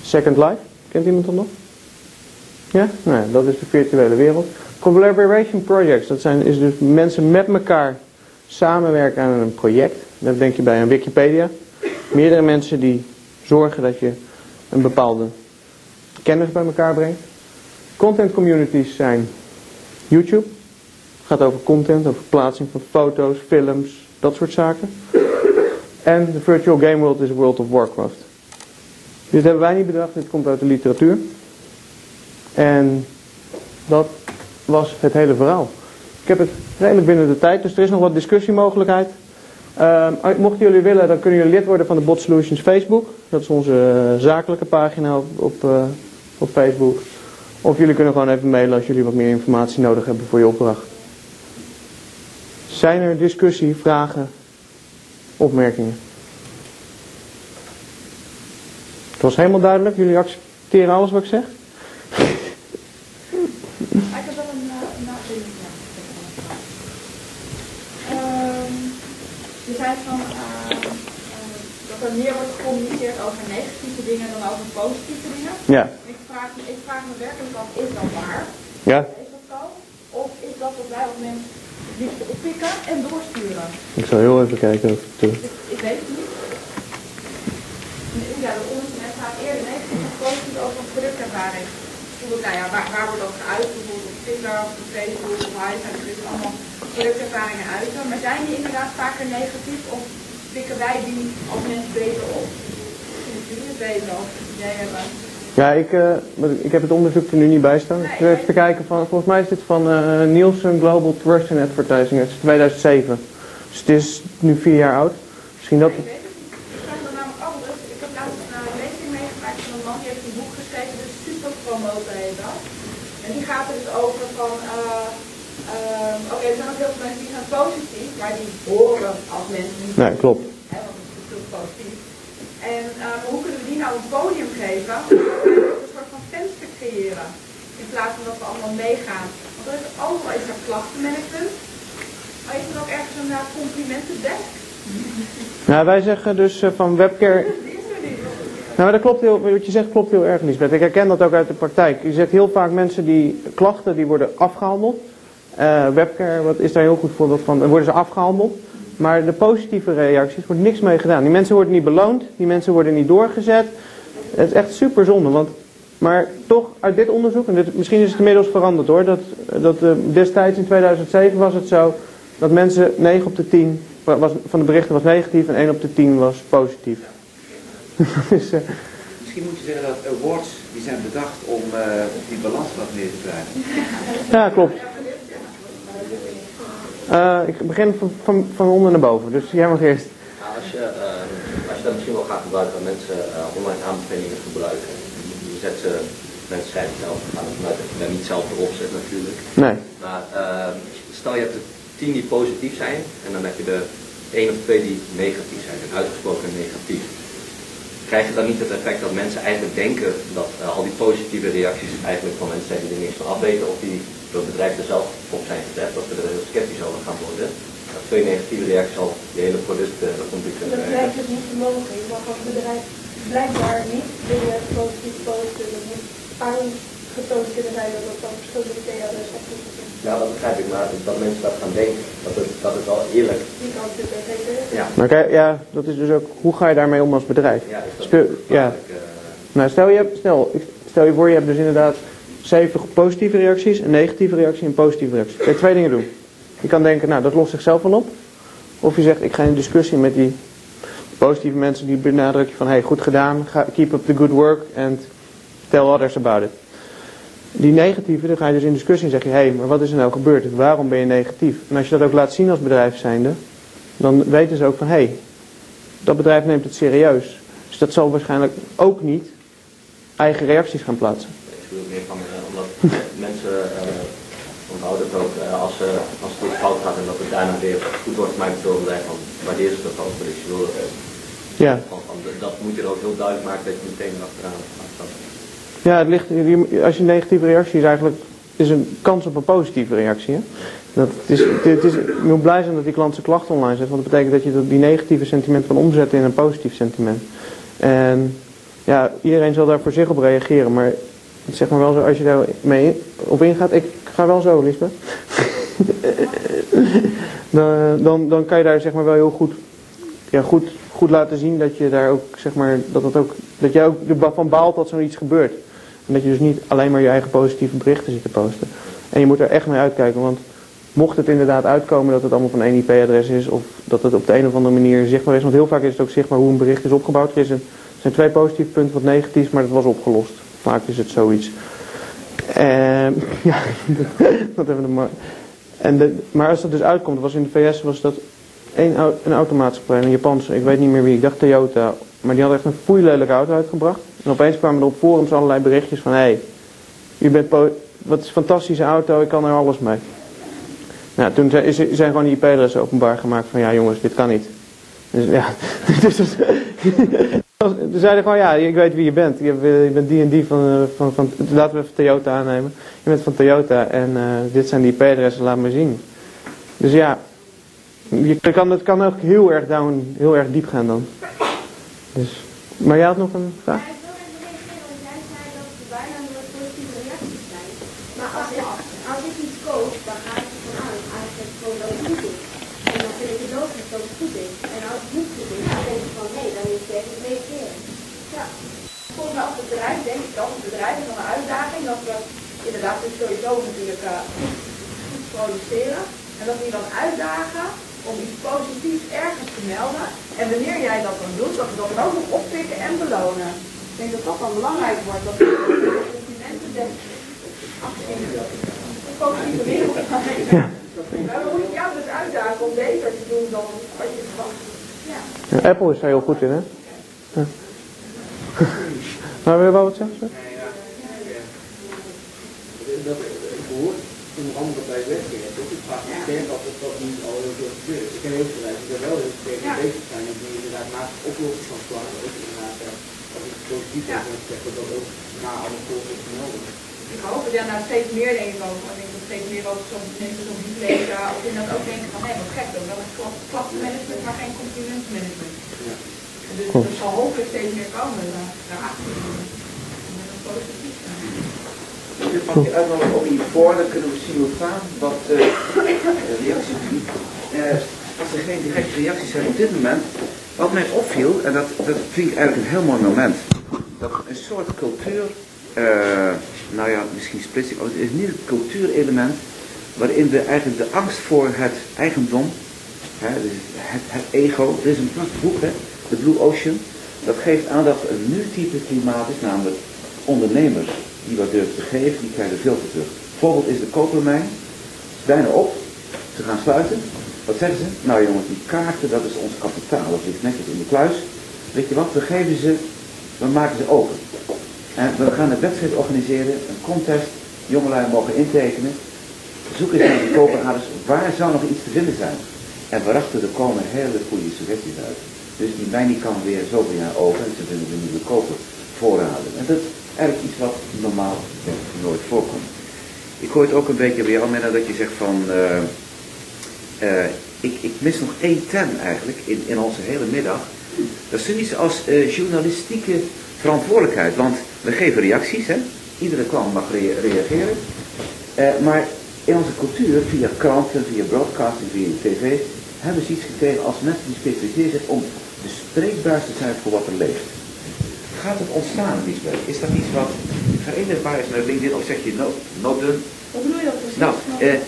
Second Life. Kent iemand dat nog? Ja? Nou ja, dat is de virtuele wereld. Collaboration projects, dat zijn, is dus mensen met elkaar samenwerken aan een project. Dat denk je bij een Wikipedia. Meerdere mensen die zorgen dat je een bepaalde kennis bij elkaar brengt. Content communities zijn YouTube. Gaat over content, over plaatsing van foto's, films, dat soort zaken. En de virtual game world is World of Warcraft. Dit hebben wij niet bedacht, dit komt uit de literatuur. En dat was het hele verhaal. Ik heb het redelijk binnen de tijd, dus er is nog wat discussiemogelijkheid. Uh, mochten jullie willen, dan kunnen jullie lid worden van de Bot Solutions Facebook. Dat is onze uh, zakelijke pagina op, op, uh, op Facebook. Of jullie kunnen gewoon even mailen als jullie wat meer informatie nodig hebben voor je opdracht. Zijn er discussie, vragen, opmerkingen? Het was helemaal duidelijk. Jullie accepteren alles wat ik zeg? Ik heb wel een nadenking. Um, je zei van uh, uh, dat er meer wordt gecommuniceerd over negatieve dingen dan over positieve dingen. Ja. Ik vraag, me, ik vraag me werkelijk af, is dat waar? Ja. Is dat zo? Of is dat wat wij als mensen het liefst oppikken en doorsturen? Ik zal heel even kijken of het... Ik, ik weet het niet. Ja, de onderzoek gaat eerder negatief of positief over een productervaring. Bijvoorbeeld, nou ja, waar, waar wordt dat geuit? Bijvoorbeeld op Tinder of op Facebook of Hive, er is allemaal productervaringen uiten. Maar zijn die inderdaad vaker negatief of pikken wij die als mensen beter op? Jullie het weten of het idee hebben? Ja, ik, uh, ik heb het onderzoek er nu niet bij staan. Ik wil even te kijken van, volgens mij is dit van uh, Nielsen Global Trust in Advertising uit 2007. Dus het is nu vier jaar oud. Misschien dat weet het niet. Ik vraag me namelijk anders. Ik heb laatst een lezing meegemaakt van een man die heeft een boek geschreven, dus Super Promoten heet dat. En die gaat er dus over van, uh, uh, oké, okay, er zijn ook heel veel mensen die zijn positief, maar die horen als mensen niet. Nee, klopt. Hè, want het is natuurlijk positief. En uh, hoe kunnen we die nou een podium geven? Een soort van venster creëren. In plaats van dat we allemaal meegaan. Want er is overal is er klachtenmanagement. Maar is er ook ergens een uh, complimentendesk? Nou, wij zeggen dus uh, van webcare... Nou, dat klopt heel, wat je zegt klopt heel erg, Lisbeth. Ik herken dat ook uit de praktijk. Je zegt heel vaak mensen die klachten, die worden afgehandeld. Uh, webcare wat is daar een heel goed voorbeeld van. Dan worden ze afgehandeld. Maar de positieve reacties wordt niks mee gedaan. Die mensen worden niet beloond. Die mensen worden niet doorgezet. Het is echt super zonde. Want, maar toch uit dit onderzoek, en dit, misschien is het inmiddels veranderd hoor. Dat, dat uh, destijds in 2007 was het zo dat mensen 9 op de 10 was, van de berichten was negatief en 1 op de 10 was positief. dus, uh, Misschien moet je zeggen dat awards die zijn bedacht om die balans wat meer te krijgen. Ja, klopt. Uh, ik begin van, van, van, onder naar boven, dus jij mag eerst. Nou, als, je, uh, als je dat misschien wel gaat gebruiken, dat mensen uh, online aanbevelingen gebruiken. Je zet ze, mensen schrijven zelf, gaan er vanuit dat je daar niet zelf erop zet natuurlijk. Nee. Maar stel je hebt er tien die positief zijn en dan heb je er één of twee die negatief zijn, en uitgesproken negatief. krijg je dan niet het effect dat mensen eigenlijk denken dat eh, al die positieve reacties eigenlijk van mensen zijn die er niks van afweten of die door het bedrijf er zelf op zijn gezet, dat we er heel sceptisch over gaan worden. Dat twee negatieve reacties al je hele product uh, dat komt kunnen Dat blijkt dus niet te mogen. Je mag als bedrijf blijkbaar niet dingen positief posten. Dat moet aangetoond kunnen zijn dat dat dan verschillende IP-adressen afgevoerd Ja, dat begrijp ik, maar dat mensen dat gaan denken, dat het, dat het wel eerlijk Die kan zeker. Ja. Maar kijk, ja, dat is dus ook, hoe ga je daarmee om als bedrijf? Ja, is dat Speel- ja. eh, Nou, stel je, stel, stel je voor, je hebt dus inderdaad 70 positieve reacties, een negatieve reactie en positieve reactie. Je kan twee dingen doen. Je kan denken, nou, dat lost zichzelf wel op. Of je zegt, ik ga in discussie met die positieve mensen die benadruk je van, hey, goed gedaan, keep up the good work and tell others about it. Die negatieve, dan ga je dus in discussie en zeg je, hé, hey, maar wat is er nou gebeurd? Waarom ben je negatief? En als je dat ook laat zien als bedrijf zijnde, dan weten ze ook van, hé, hey, dat bedrijf neemt het serieus. Dus dat zal waarschijnlijk ook niet eigen reacties gaan plaatsen. Ik bedoel meer van, eh, omdat mensen uh, onthouden het ook eh, als, uh, als het iets fout gaat en dat het daarna weer goed wordt gemaakt door een van waarderen ze dat ook. Dus je wil, eh, Ja. van, van, dat moet je er ook heel duidelijk maken dat je meteen achteraan staat. Ja, het ligt, als je een negatieve reactie is eigenlijk is een kans op een positieve reactie. Hè? Dat het is, het is, je moet blij zijn dat die klant zijn klacht online zet, want dat betekent dat je die negatieve sentiment kan omzetten in een positief sentiment. En ja, iedereen zal daar voor zich op reageren, maar zeg maar wel zo, als je daar mee op ingaat, ik ga wel zo, Lisbeth. dan, dan, dan kan je daar zeg maar wel heel goed, ja, goed, goed laten zien dat je daar ook, zeg maar, dat, het ook, dat jij ook ervan baalt dat zoiets gebeurt. En dat je dus niet alleen maar je eigen positieve berichten zit te posten. En je moet er echt mee uitkijken, want mocht het inderdaad uitkomen dat het allemaal van één IP-adres is, of dat het op de een of andere manier zichtbaar is, want heel vaak is het ook zichtbaar hoe een bericht is opgebouwd. Er, er zijn twee positieve punten, wat negatief, maar dat was opgelost. Vaak is het zoiets. En, ja, dat hebben we maar. En maar als dat dus uitkomt, was in de VS was dat een, een automaatschappij, een Japanse, ik weet niet meer wie, ik dacht Toyota, maar die had echt een foeilelijke auto uitgebracht. En opeens kwamen er op forums allerlei berichtjes van, hé, hey, bent wat is een fantastische auto, ik kan er alles mee. Nou, toen zijn, zijn gewoon die IP-adressen openbaar gemaakt van, ja jongens, dit kan niet. Dus ja, dus, ze zeiden gewoon, ja, ik weet wie je bent. Je, bent die en die van, eh, van, van, laten we even Toyota aannemen. Je bent van Toyota en eh, dit zijn die IP-adressen, laat me zien. Dus ja, je kan, het kan ook heel erg down, heel erg diep gaan dan. Dus, maar jij had nog een vraag? Ja, ik wil even reageren, want jij zei dat er bijna nooit positieve reacties zijn. Maar als ik, als ik iets koop, dan ga ik ervan uit, eigenlijk gewoon dat het goed is. En dan vind ik het logisch dat het goed is. En als het niet goed is, dan denk ik van nee, dan moet je even reageren. Ja. Volgens mij als het bedrijf nog een uitdaging, dat we inderdaad dus sowieso natuurlijk eh, goed, produceren. En dat we je dan uitdagen om iets positiefs ergens te melden. En wanneer jij dat dan doet, dat we dat dan ook nog oppikken en belonen. Ik denk dat dat dan belangrijk wordt, dat we complimenten denken. een positieve wereld. Maar we moeten jou dus uitdagen om beter te doen dan wat je verwacht. Ja, Apple is daar heel goed in, hè? Ja. Maar wil je wel wat zeggen? Nee, ja. Dat, ik hoor onder andere bij wetgevers ook ik vraag me sterk af of dat niet al heel veel gebeurt. Ik ken heel veel mensen die daar wel heel sterk mee bezig zijn en die inderdaad naast het oplossen van klachten ook inderdaad, eh, als ik het positief Ja. zeggen, dat ook na alle volgers melden. Ik hoop ja, nou steeds meer denk ik ook. Ik denk dat steeds meer ook soms mensen zo'n niet lezen of inderdaad ook denken van hé, wat gek dan, wel een kla- klachtenmanagement, maar geen complimentmanagement. Ja. Dus er zal hopelijk steeds meer komen uh, dat. Ik mag je uitnodigen om hiervoor, dan kunnen we simultaan wat eh, reacties doen. Eh, als er geen directe reacties zijn op dit moment, wat mij opviel, en dat, dat vind ik eigenlijk een heel mooi moment, dat een soort cultuur, eh, nou ja, misschien splitsing, oh, het is niet het cultuurelement, waarin we eigenlijk de angst voor het eigendom, hè, dus het, het ego, er is een prachtig boek, hè, The Blue Ocean, dat geeft aan een nieuw type klimaat is, namelijk ondernemers die wat durven te geven, die krijgen veel terug. Bijvoorbeeld is de kopermijn bijna op, ze gaan sluiten. Wat zeggen ze? Nou jongens, die kaarten, dat is ons kapitaal, dat ligt netjes in de kluis. Weet je wat, we geven ze, we maken ze open. En we gaan een wedstrijd organiseren, een contest, jongelui mogen intekenen. Zoek eens naar die koperaders, waar zou nog iets te vinden zijn? En waarachter er komen hele goede suggesties uit. Dus die wijn kan weer zoveel jaar over en ze willen weer nieuwe kopen voorraden. En dat is eigenlijk iets wat normaal nooit voorkomt. Ik hoor het ook een beetje bij jou, Menno, dat je zegt van... eh, eh, ik, ik mis nog één term eigenlijk in, in onze hele middag. Dat is zoiets als eh, journalistieke verantwoordelijkheid. Want we geven reacties, hè. Iedere klant mag rea- reageren. Maar in onze cultuur, via kranten, via broadcasting, via tv, hebben ze iets gekregen als mensen die specialiseren zich om bespreekbaar te zijn voor wat er leeft. Gaat het ontstaan, Lisbeth? Is dat iets wat verenigbaar is met LinkedIn of zeg je no, no done? Wat bedoel je dat precies? Nou, eh, eh,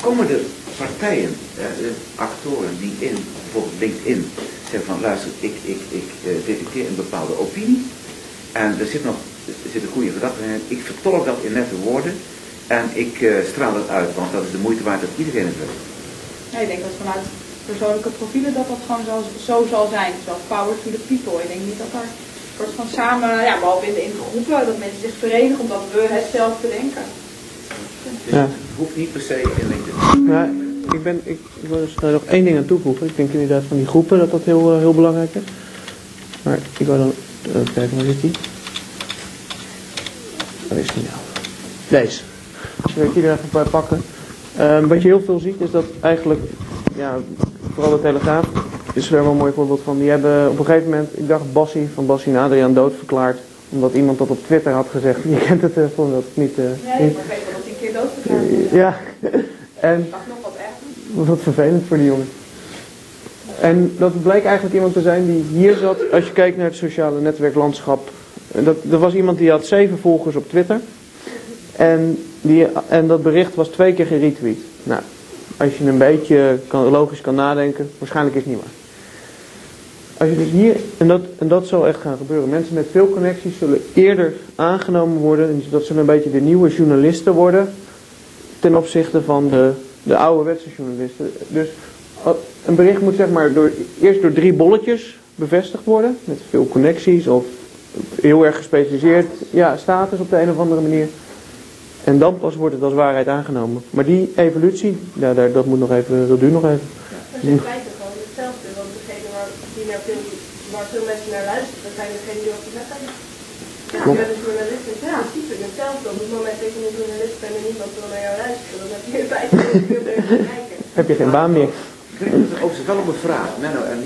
komen er partijen, eh, eh, actoren die in bijvoorbeeld LinkedIn zeggen van luister, ik, ik, ik eh, detecteer een bepaalde opinie en er zit nog er zit een goede gedachte in, ik vertolk dat in nette woorden en ik eh, straal het uit, want dat is de moeite waard dat iedereen het weet. Ja, ik denk dat vanuit persoonlijke profielen dat dat gewoon zo, zo zal zijn. Zoals power to the people. Ik denk niet dat een soort van samen, ja, behalve in de, in groepen, dat mensen zich verenigen omdat we hetzelfde denken. Dus Ja. het hoeft niet per se in LinkedIn. Ja, ik, ben, ik, ik wil er nog één ding aan toevoegen. Ik denk inderdaad van die groepen dat dat heel, eh, heel belangrijk is. Maar ik wil dan even kijken, waar zit die? Waar is die nou? Deze. Ik wil ik hier er even bij pakken. Ehm, wat je heel veel ziet is dat eigenlijk, ja, vooral de Telegraaf is er wel een mooi voorbeeld van. Die hebben op een gegeven moment, ik dacht Bassie, van Bassie en Adriaan dood verklaard. Omdat iemand dat op Twitter had gezegd. Je kent het voor dat het niet... eh, Nee, ik weet wel dat hij een keer doodverklaard is. ja, en Dat nog wat erger. wat vervelend voor die jongen. En dat bleek eigenlijk iemand te zijn die hier zat, als je kijkt naar het sociale netwerklandschap. Dat, er was iemand die had zeven volgers op Twitter. En, die, en dat bericht was twee keer geretweet. Nou, als je een beetje kan, logisch kan nadenken, waarschijnlijk is het niet waar. Als je dus hier, en dat, en dat zal echt gaan gebeuren. Mensen met veel connecties zullen eerder aangenomen worden. En dat zullen een beetje de nieuwe journalisten worden. Ten opzichte van de, de ouderwetse journalisten. Dus uh, een bericht moet zeg maar door, eerst door drie bolletjes bevestigd worden. Met veel connecties of heel erg gespecialiseerd ja, status op de een of andere manier. En dan pas wordt het als waarheid aangenomen. Maar die evolutie, ja, daar, dat, moet nog even, dat duurt nog even. Dat is in feite gewoon hetzelfde, want degene waar, die naar veel, waar veel mensen naar luisteren, dat zijn degenen die op de weg zijn. Ja, je bent een journalist, het is in principe hetzelfde. Op het moment dat je een journalist bent en niemand wil naar jou luisteren, dan heb je in feite niet kijken. Heb je geen baan meer. Ik kreeg het overigens wel op een vraag, Menno en.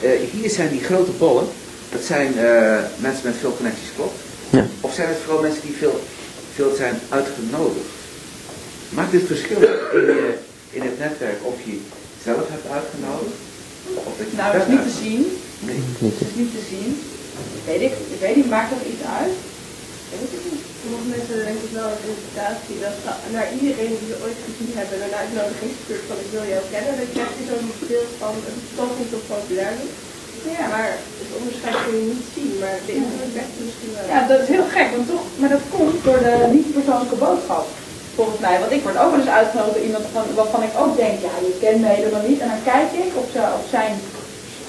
Eh, hier zijn die grote bollen, dat zijn eh, mensen met veel connecties, klopt? Ja. Of zijn het vooral mensen die veel, veel zijn uitgenodigd? Maakt het verschil in, je, in het netwerk of je zelf hebt uitgenodigd? Of dat je Nou, dat is niet te zien. Nee. Dat is niet te zien. Weet ik, ik weet niet, maakt dat iets uit? Ik weet het niet. Sommige mensen denken het wel een invitatie dat ze naar iedereen die ze ooit gezien hebben een uitnodiging stuurt van ik wil jou kennen. Dan krijg je zo'n beeld van het is toch niet zo populair. is. Ja. Maar het onderscheid kun je niet zien, maar de invloed werkt misschien wel. Ja, dat is heel gek, want toch, maar dat komt door de niet-persoonlijke boodschap. Volgens mij, want ik word ook wel eens uitgenodigd door iemand van, waarvan ik ook denk, ja, je kent me helemaal niet. En dan kijk ik op, zijn, op zijn,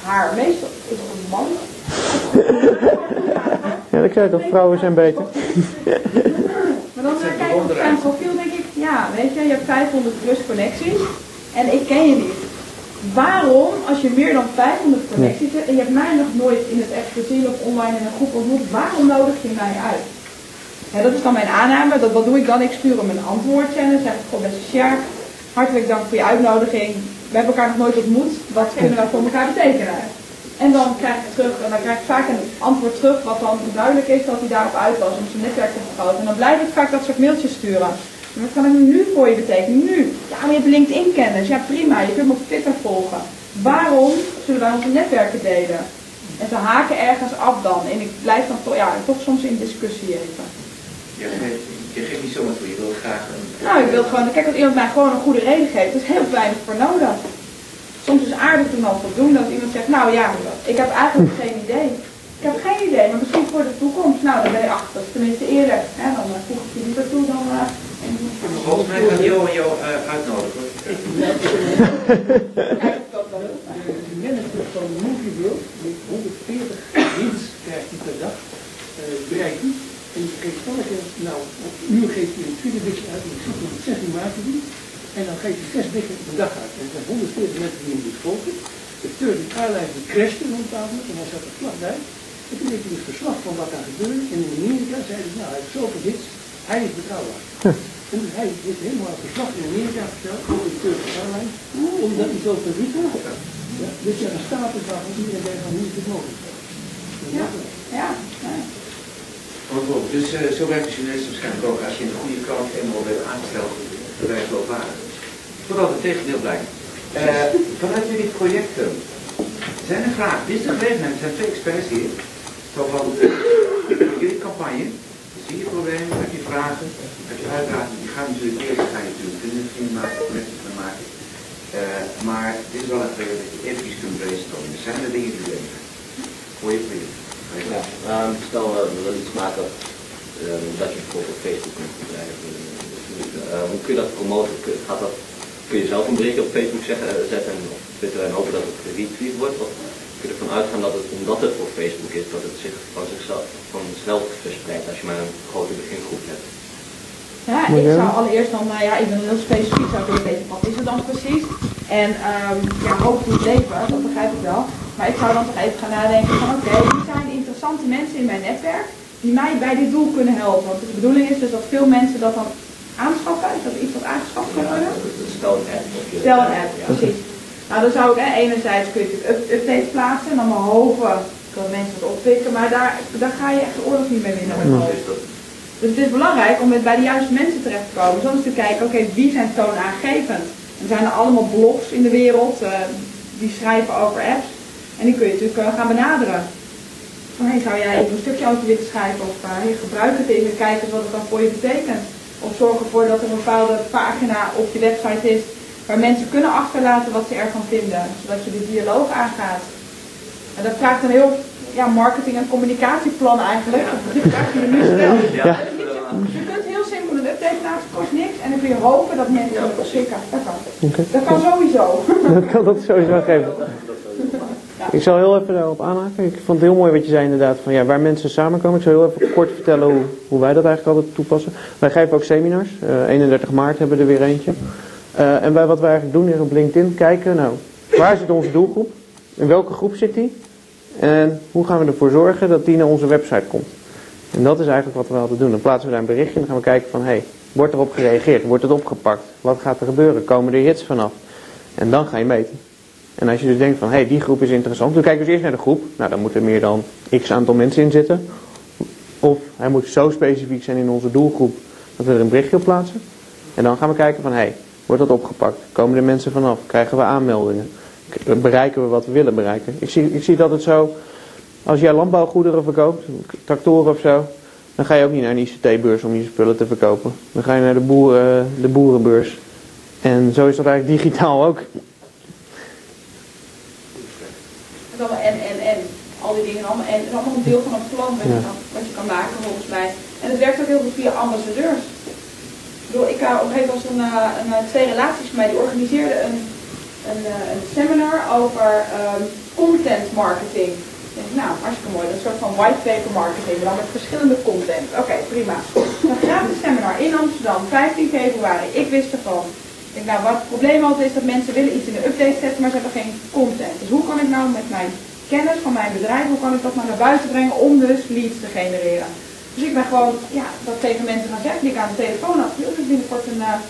haar, meestal is het een man. Ja, ik zei toch, vrouwen zijn beter. Maar dan eh, kijk ik op zijn profiel denk ik, ja, weet je, je hebt 500 plus connecties en ik ken je niet. Waarom, als je meer dan 500 connecties hebt en je hebt mij nog nooit in het gezien of online in een groep ontmoet, waarom nodig je mij uit? Ja, dat is dan mijn aanname. Dat, wat doe ik dan? Ik stuur hem een antwoordje en dan zeg ik gewoon beste hartelijk dank voor je uitnodiging. We hebben elkaar nog nooit ontmoet. Wat kunnen wij voor elkaar betekenen? En dan krijg ik terug, en dan krijg ik vaak een antwoord terug wat dan duidelijk is dat hij daarop uit was om zijn netwerk te vergroten. En dan blijf ik vaak dat soort mailtjes sturen. Wat kan ik nu voor je betekenen? Nu. Ja, maar je hebt LinkedIn-kennis. Ja, prima. Je kunt me op Twitter volgen. Waarom zullen wij onze netwerken delen? En ze haken ergens af dan. En ik blijf dan toch, ja, toch soms in discussie even. Je geeft, je geeft niet zomaar toe, je wil graag een... Nou, ik wil gewoon, kijk, als iemand mij gewoon een goede reden geeft, is heel weinig voor nodig. Soms is aardig toen al voldoende als iemand zegt, nou ja, ik heb eigenlijk geen idee. Ik heb geen idee, maar misschien voor de toekomst, nou dan ben je achter, tenminste eerder. Hè, dan uh, voeg ik je liever toe dan... uh, Volgens mij gaat Jo en jou uh, uitnodigen. De manager van Movieville, met 140 hits krijgt hij per dag, uh, bereikt. En die geeft elke, nou, op uur geeft hij een tweede dikje uit, en ik zoek hem 16 maanden doen. En dan geeft hij zes dikken op een dag uit. En er zijn 140 mensen die hem dus volgen. De Turkse airlines die crashte notabelijk en hij zat er vlakbij. En toen deed hij een verslag van wat daar gebeurde. En in Amerika zeiden ze, nou hij heeft zoveel hits, hij is betrouwbaar. En hij heeft helemaal een verslag in Amerika verteld over de Turkse airlines, omdat hij zo verriet was. Ja, dus ja, een status waarvan iedereen denkt van hoe is het mogelijk. Ja, ja. ja. Bijvoorbeeld, dus eh, zo werkt de journalist waarschijnlijk ook. Als je in de goede krant eenmaal bent aangesteld, dan ben je geloofwaardig. Totdat het tegendeel blijkt. Eh, vanuit jullie projecten zijn er vragen. Dit is de gelegenheid, er zijn twee experts hier. Zo van voor jullie campagne. Zie je problemen, heb je vragen, heb je uitdagingen. Je gaat natuurlijk eerst, ga je natuurlijk vrienden maken, connecties gaan maken. Eh, maar dit is wel een gelegenheid dat je eventjes kunt brainstormen. Er zijn er dingen die denken. Voor je. Ja, ehm, stel uh, we willen iets maken ehm, dat je bijvoorbeeld op Facebook kunt bedrijven. Uh, hoe kun je dat promoten? Gaat dat, kun je zelf een berichtje op Facebook zeggen, eh, zetten en op Twitter en hopen dat het retweet wordt? Of kun je ervan uitgaan dat het, omdat het voor Facebook is, dat het zich van zichzelf vanzelf verspreidt als je maar een grote begingroep hebt? Ja, ik zou allereerst dan, nou ja, ik ben heel specifiek, zou ik willen weten, wat is het dan precies? En um, ja, hoop goed leven, dat begrijp ik wel. Maar ik zou dan toch even gaan nadenken van, oké, wie zijn de interessante mensen in mijn netwerk die mij bij dit doel kunnen helpen? Want de bedoeling is dus dat veel mensen dat dan aanschaffen, is dat iets wat aangeschaft kan worden? Stel een app. Stel een app, precies. Nou, dan zou ik hè, enerzijds kun je natuurlijk up updates plaatsen en dan maar hopen dat mensen het oppikken, maar daar, daar ga je echt de oorlog niet mee winnen. met. Dus het is belangrijk om met bij de juiste mensen terecht te komen. Zoals te kijken, oké, wie zijn toonaangevend? Er zijn er allemaal blogs in de wereld uh, die schrijven over apps. En die kun je natuurlijk uh, gaan benaderen. Van, hey, zou jij even een stukje over willen schrijven? Of uh, hey, gebruik het even, kijk eens wat het dan voor je betekent. Of zorg ervoor dat er een bepaalde pagina op je website is waar mensen kunnen achterlaten wat ze ervan vinden. Zodat je de dialoog aangaat. En dat vraagt een heel ja, marketing- en communicatieplan eigenlijk. Dat vraag je nu stelt. Ja. Je kunt heel simpel een update plaatsen, kost niks. En dan kun je hopen dat mensen ja. beschikken. Dat kan. Oké. Dat kan sowieso. Dat kan dat sowieso geven. Ik zal heel even daarop aanhaken. Ik vond het heel mooi wat je zei inderdaad, van ja, waar mensen samenkomen. Ik zal heel even kort vertellen hoe, hoe wij dat eigenlijk altijd toepassen. Wij geven ook seminars. Uh, 31 maart hebben we er weer eentje. Uh, en wij, wat wij eigenlijk doen is op LinkedIn kijken, nou, waar zit onze doelgroep? In welke groep zit die? En hoe gaan we ervoor zorgen dat die naar onze website komt? En dat is eigenlijk wat we altijd doen. Dan plaatsen we daar een berichtje en dan gaan we kijken van, hé, hey, wordt erop gereageerd? Wordt het opgepakt? Wat gaat er gebeuren? Komen er hits vanaf? En dan ga je meten. En als je dus denkt van, hé, hey, die groep is interessant. Dan kijken we dus eerst naar de groep. Nou, dan moeten er meer dan x aantal mensen in zitten. Of hij moet zo specifiek zijn in onze doelgroep dat we er een berichtje op plaatsen. En dan gaan we kijken van, hé, hey, wordt dat opgepakt? Komen er mensen vanaf? Krijgen we aanmeldingen? bereiken we wat we willen bereiken. Ik zie, ik zie dat het zo, als jij landbouwgoederen verkoopt, tractoren of zo, dan ga je ook niet naar een ICT-beurs om je spullen te verkopen. Dan ga je naar de, boeren, de boerenbeurs. En zo is dat eigenlijk digitaal ook. En, en, en, al die dingen allemaal. En het is allemaal een deel van een plan wat, je, kan, wat je kan maken volgens mij. En het werkt ook heel goed via ambassadeurs. Ik bedoel, ik op een gegeven moment een, een, twee relaties van mij, die organiseerden een een, uh, een seminar over um, content marketing. denk, nou, hartstikke mooi. Dat soort van white paper marketing, maar dan met verschillende content. Oké, okay, prima. Een gratis seminar in Amsterdam, 15 februari. Ik wist ervan. Ik nou, wat het probleem altijd is dat mensen willen iets in de update zetten, maar ze hebben geen content. Dus hoe kan ik nou met mijn kennis van mijn bedrijf, hoe kan ik dat nou naar buiten brengen om dus leads te genereren? Dus ik ben gewoon, ja, dat tegen mensen gaan zeggen, die ik aan de telefoon had. Ik binnenkort een, uh,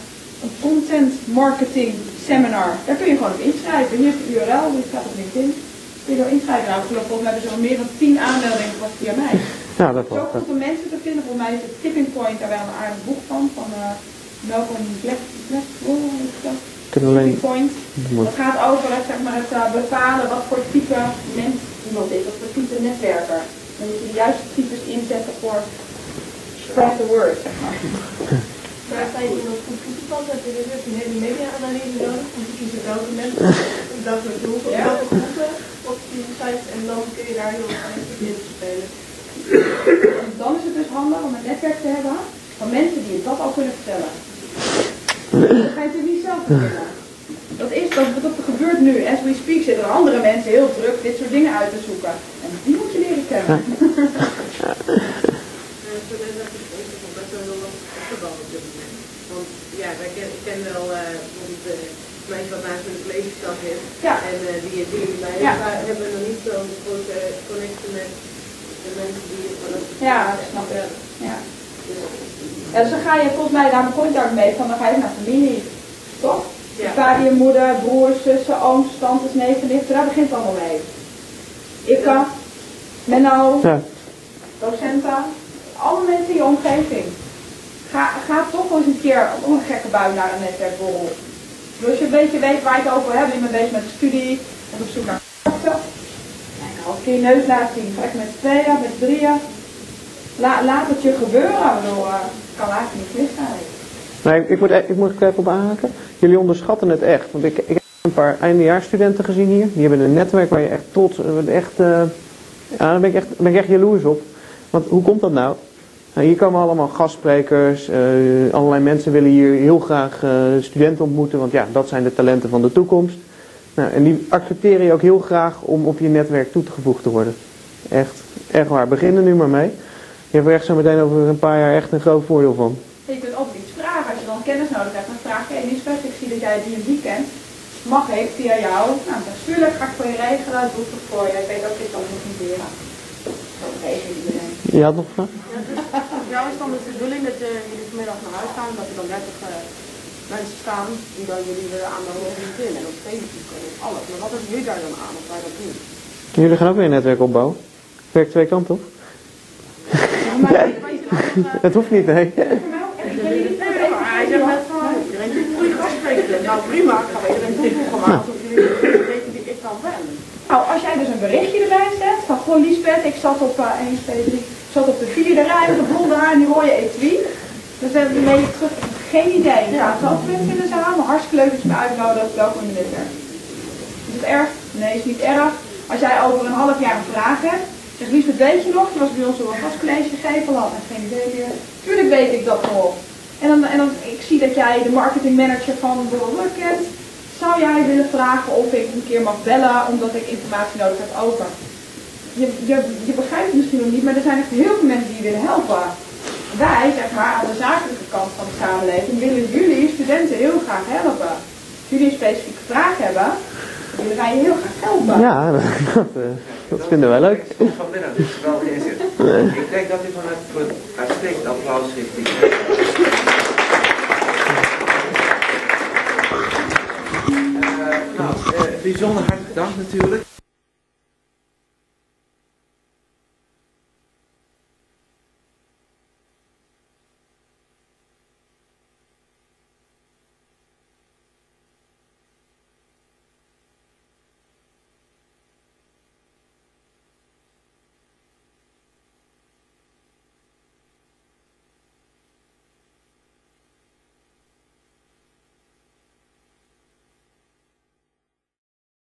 een content marketing seminar. Daar kun je gewoon op inschrijven. Hier hebt de URL, die staat op LinkedIn. Kun je zo inschrijven. Nou, volgens mij hebben ze al meer dan 10 aanmeldingen van via mij. Ja, dat Zo goed om mensen te vinden. Volgens mij is het Tipping Point daar wel een aardig boek van. Van uh, Malcolm Gladwell. Tipping Point. Dat gaat over het, zeg maar, het uh, bepalen wat voor type mens iemand is. Wat voor type netwerker. Dan moet je de juiste types inzetten voor spread the word, zeg maar. Maar als je goed past, heb je dus een hele media-analyse nodig. Om te kiezen welke mensen, welke doelgroepen, ja. welke groepen op die site. En dan kun je daar heel erg in spelen. Dan is het dus handig om een netwerk te hebben van mensen die je dat al kunnen vertellen. Dat ga je natuurlijk niet zelf vertellen. Dat is, dat, dat gebeurt nu. As we speak zitten er andere mensen heel druk dit soort dingen uit te zoeken. En die moet je leren kennen. ja, wij ken, ik ken wel uh, bijvoorbeeld de meisje wat naast in de collegestad heeft. Ja. En eh, die, die, wij Ja. hebben nog niet zo'n grote connectie met de mensen die de Ja, snap ik. Ja. ja, dus dan ga je volgens mij, daar begon je ook mee, van dan ga je naar familie. Toch? Ja. Vader, moeder, broers, zussen, ooms, tantes, neven, nichten, daar begint het allemaal mee. Ikke, Menno, Ja. docenten, alle mensen in je omgeving. Ga, ga toch eens een keer op een gekke bui naar een netwerkborrel. Dus als je een beetje weet waar je het over hebt, je bent bezig met de studie, of op zoek naar contacten. Kijk, al een keer je neus laten zien. Ga ik met tweeën, met drieën. La, laat het je gebeuren. Ik eh, kan eigenlijk niet misgaan. Nee, ik moet, e- ik moet even op aanhaken. Jullie onderschatten het echt. Want ik, ik heb een paar eindejaarsstudenten gezien hier. Die hebben een netwerk waar je echt trots, eh, echt, eh, ja, daar ben ik echt, ben echt jaloers op. Want hoe komt dat nou? Nou, hier komen allemaal gastsprekers. eh, allerlei mensen willen hier heel graag eh, studenten ontmoeten. Want ja, dat zijn de talenten van de toekomst. Nou, en die accepteren je ook heel graag om op je netwerk toegevoegd te worden. Echt, echt waar. Begin er nu maar mee. Je hebt er echt zo meteen over een paar jaar echt een groot voordeel van. Je kunt altijd iets dan kennis nodig hebt, dan vraag je, hey Lisbeth, ik zie dat jij die en die kent. Mag ik via jou? Nou, natuurlijk ga ik voor je regelen, doe ik het voor je. Ik weet ook dat je dat moet niet leren. Zo regelt iedereen. Je had nog een vraag? Ja, is dan de bedoeling dat eh, jullie vanmiddag naar huis gaan, dat er dan 30 eh, mensen staan die dan jullie willen aanmelden op LinkedIn en op Facebook en op alles. Maar wat hebben jullie daar dan aan of wij dat doen? Jullie gaan ook weer een netwerk opbouwen. Werkt twee kanten op. Het hoeft niet, nee. Iedereen goede gastspreker. Nou prima, ik ga weer iedereen toevoegen, maar alsof jullie wie ik dan ben. Nou, als jij dus een berichtje erbij zet van goh Lisbeth, ik zat op uh, 1, 2, 3, ik zat op de vierde rij de blonde haar en die rode etui. Dus dan ben je terug, geen idee. Ja, het leuk vinden ze aan, maar hartstikke leuk dat je me uitnodigt, welkom in de netwerk. Is het erg? Nee, is niet erg. Als jij over een half jaar een vraag hebt, zeg Lisbeth, weet je nog, je was bij ons op een gastcollege gegeven, had en geen idee meer. Tuurlijk weet ik dat nog. En dan, en dan, ik zie dat jij de marketingmanager van Borrel kent. Zou jij willen vragen of ik een keer mag bellen omdat ik informatie nodig heb over? Je, je, je begrijpt het misschien nog niet, maar er zijn echt heel veel mensen die willen helpen. Wij, zeg maar, aan de zakelijke kant van de samenleving willen jullie studenten heel graag helpen. Als jullie een specifieke vraag hebben, willen wij je heel graag helpen. Ja, dat, eh, dat vinden wij leuk. Vanmiddag dus wel. Ik denk dat u vanuit het uitstekend applaus richting. Nou, eh, bijzonder hartelijk dank natuurlijk.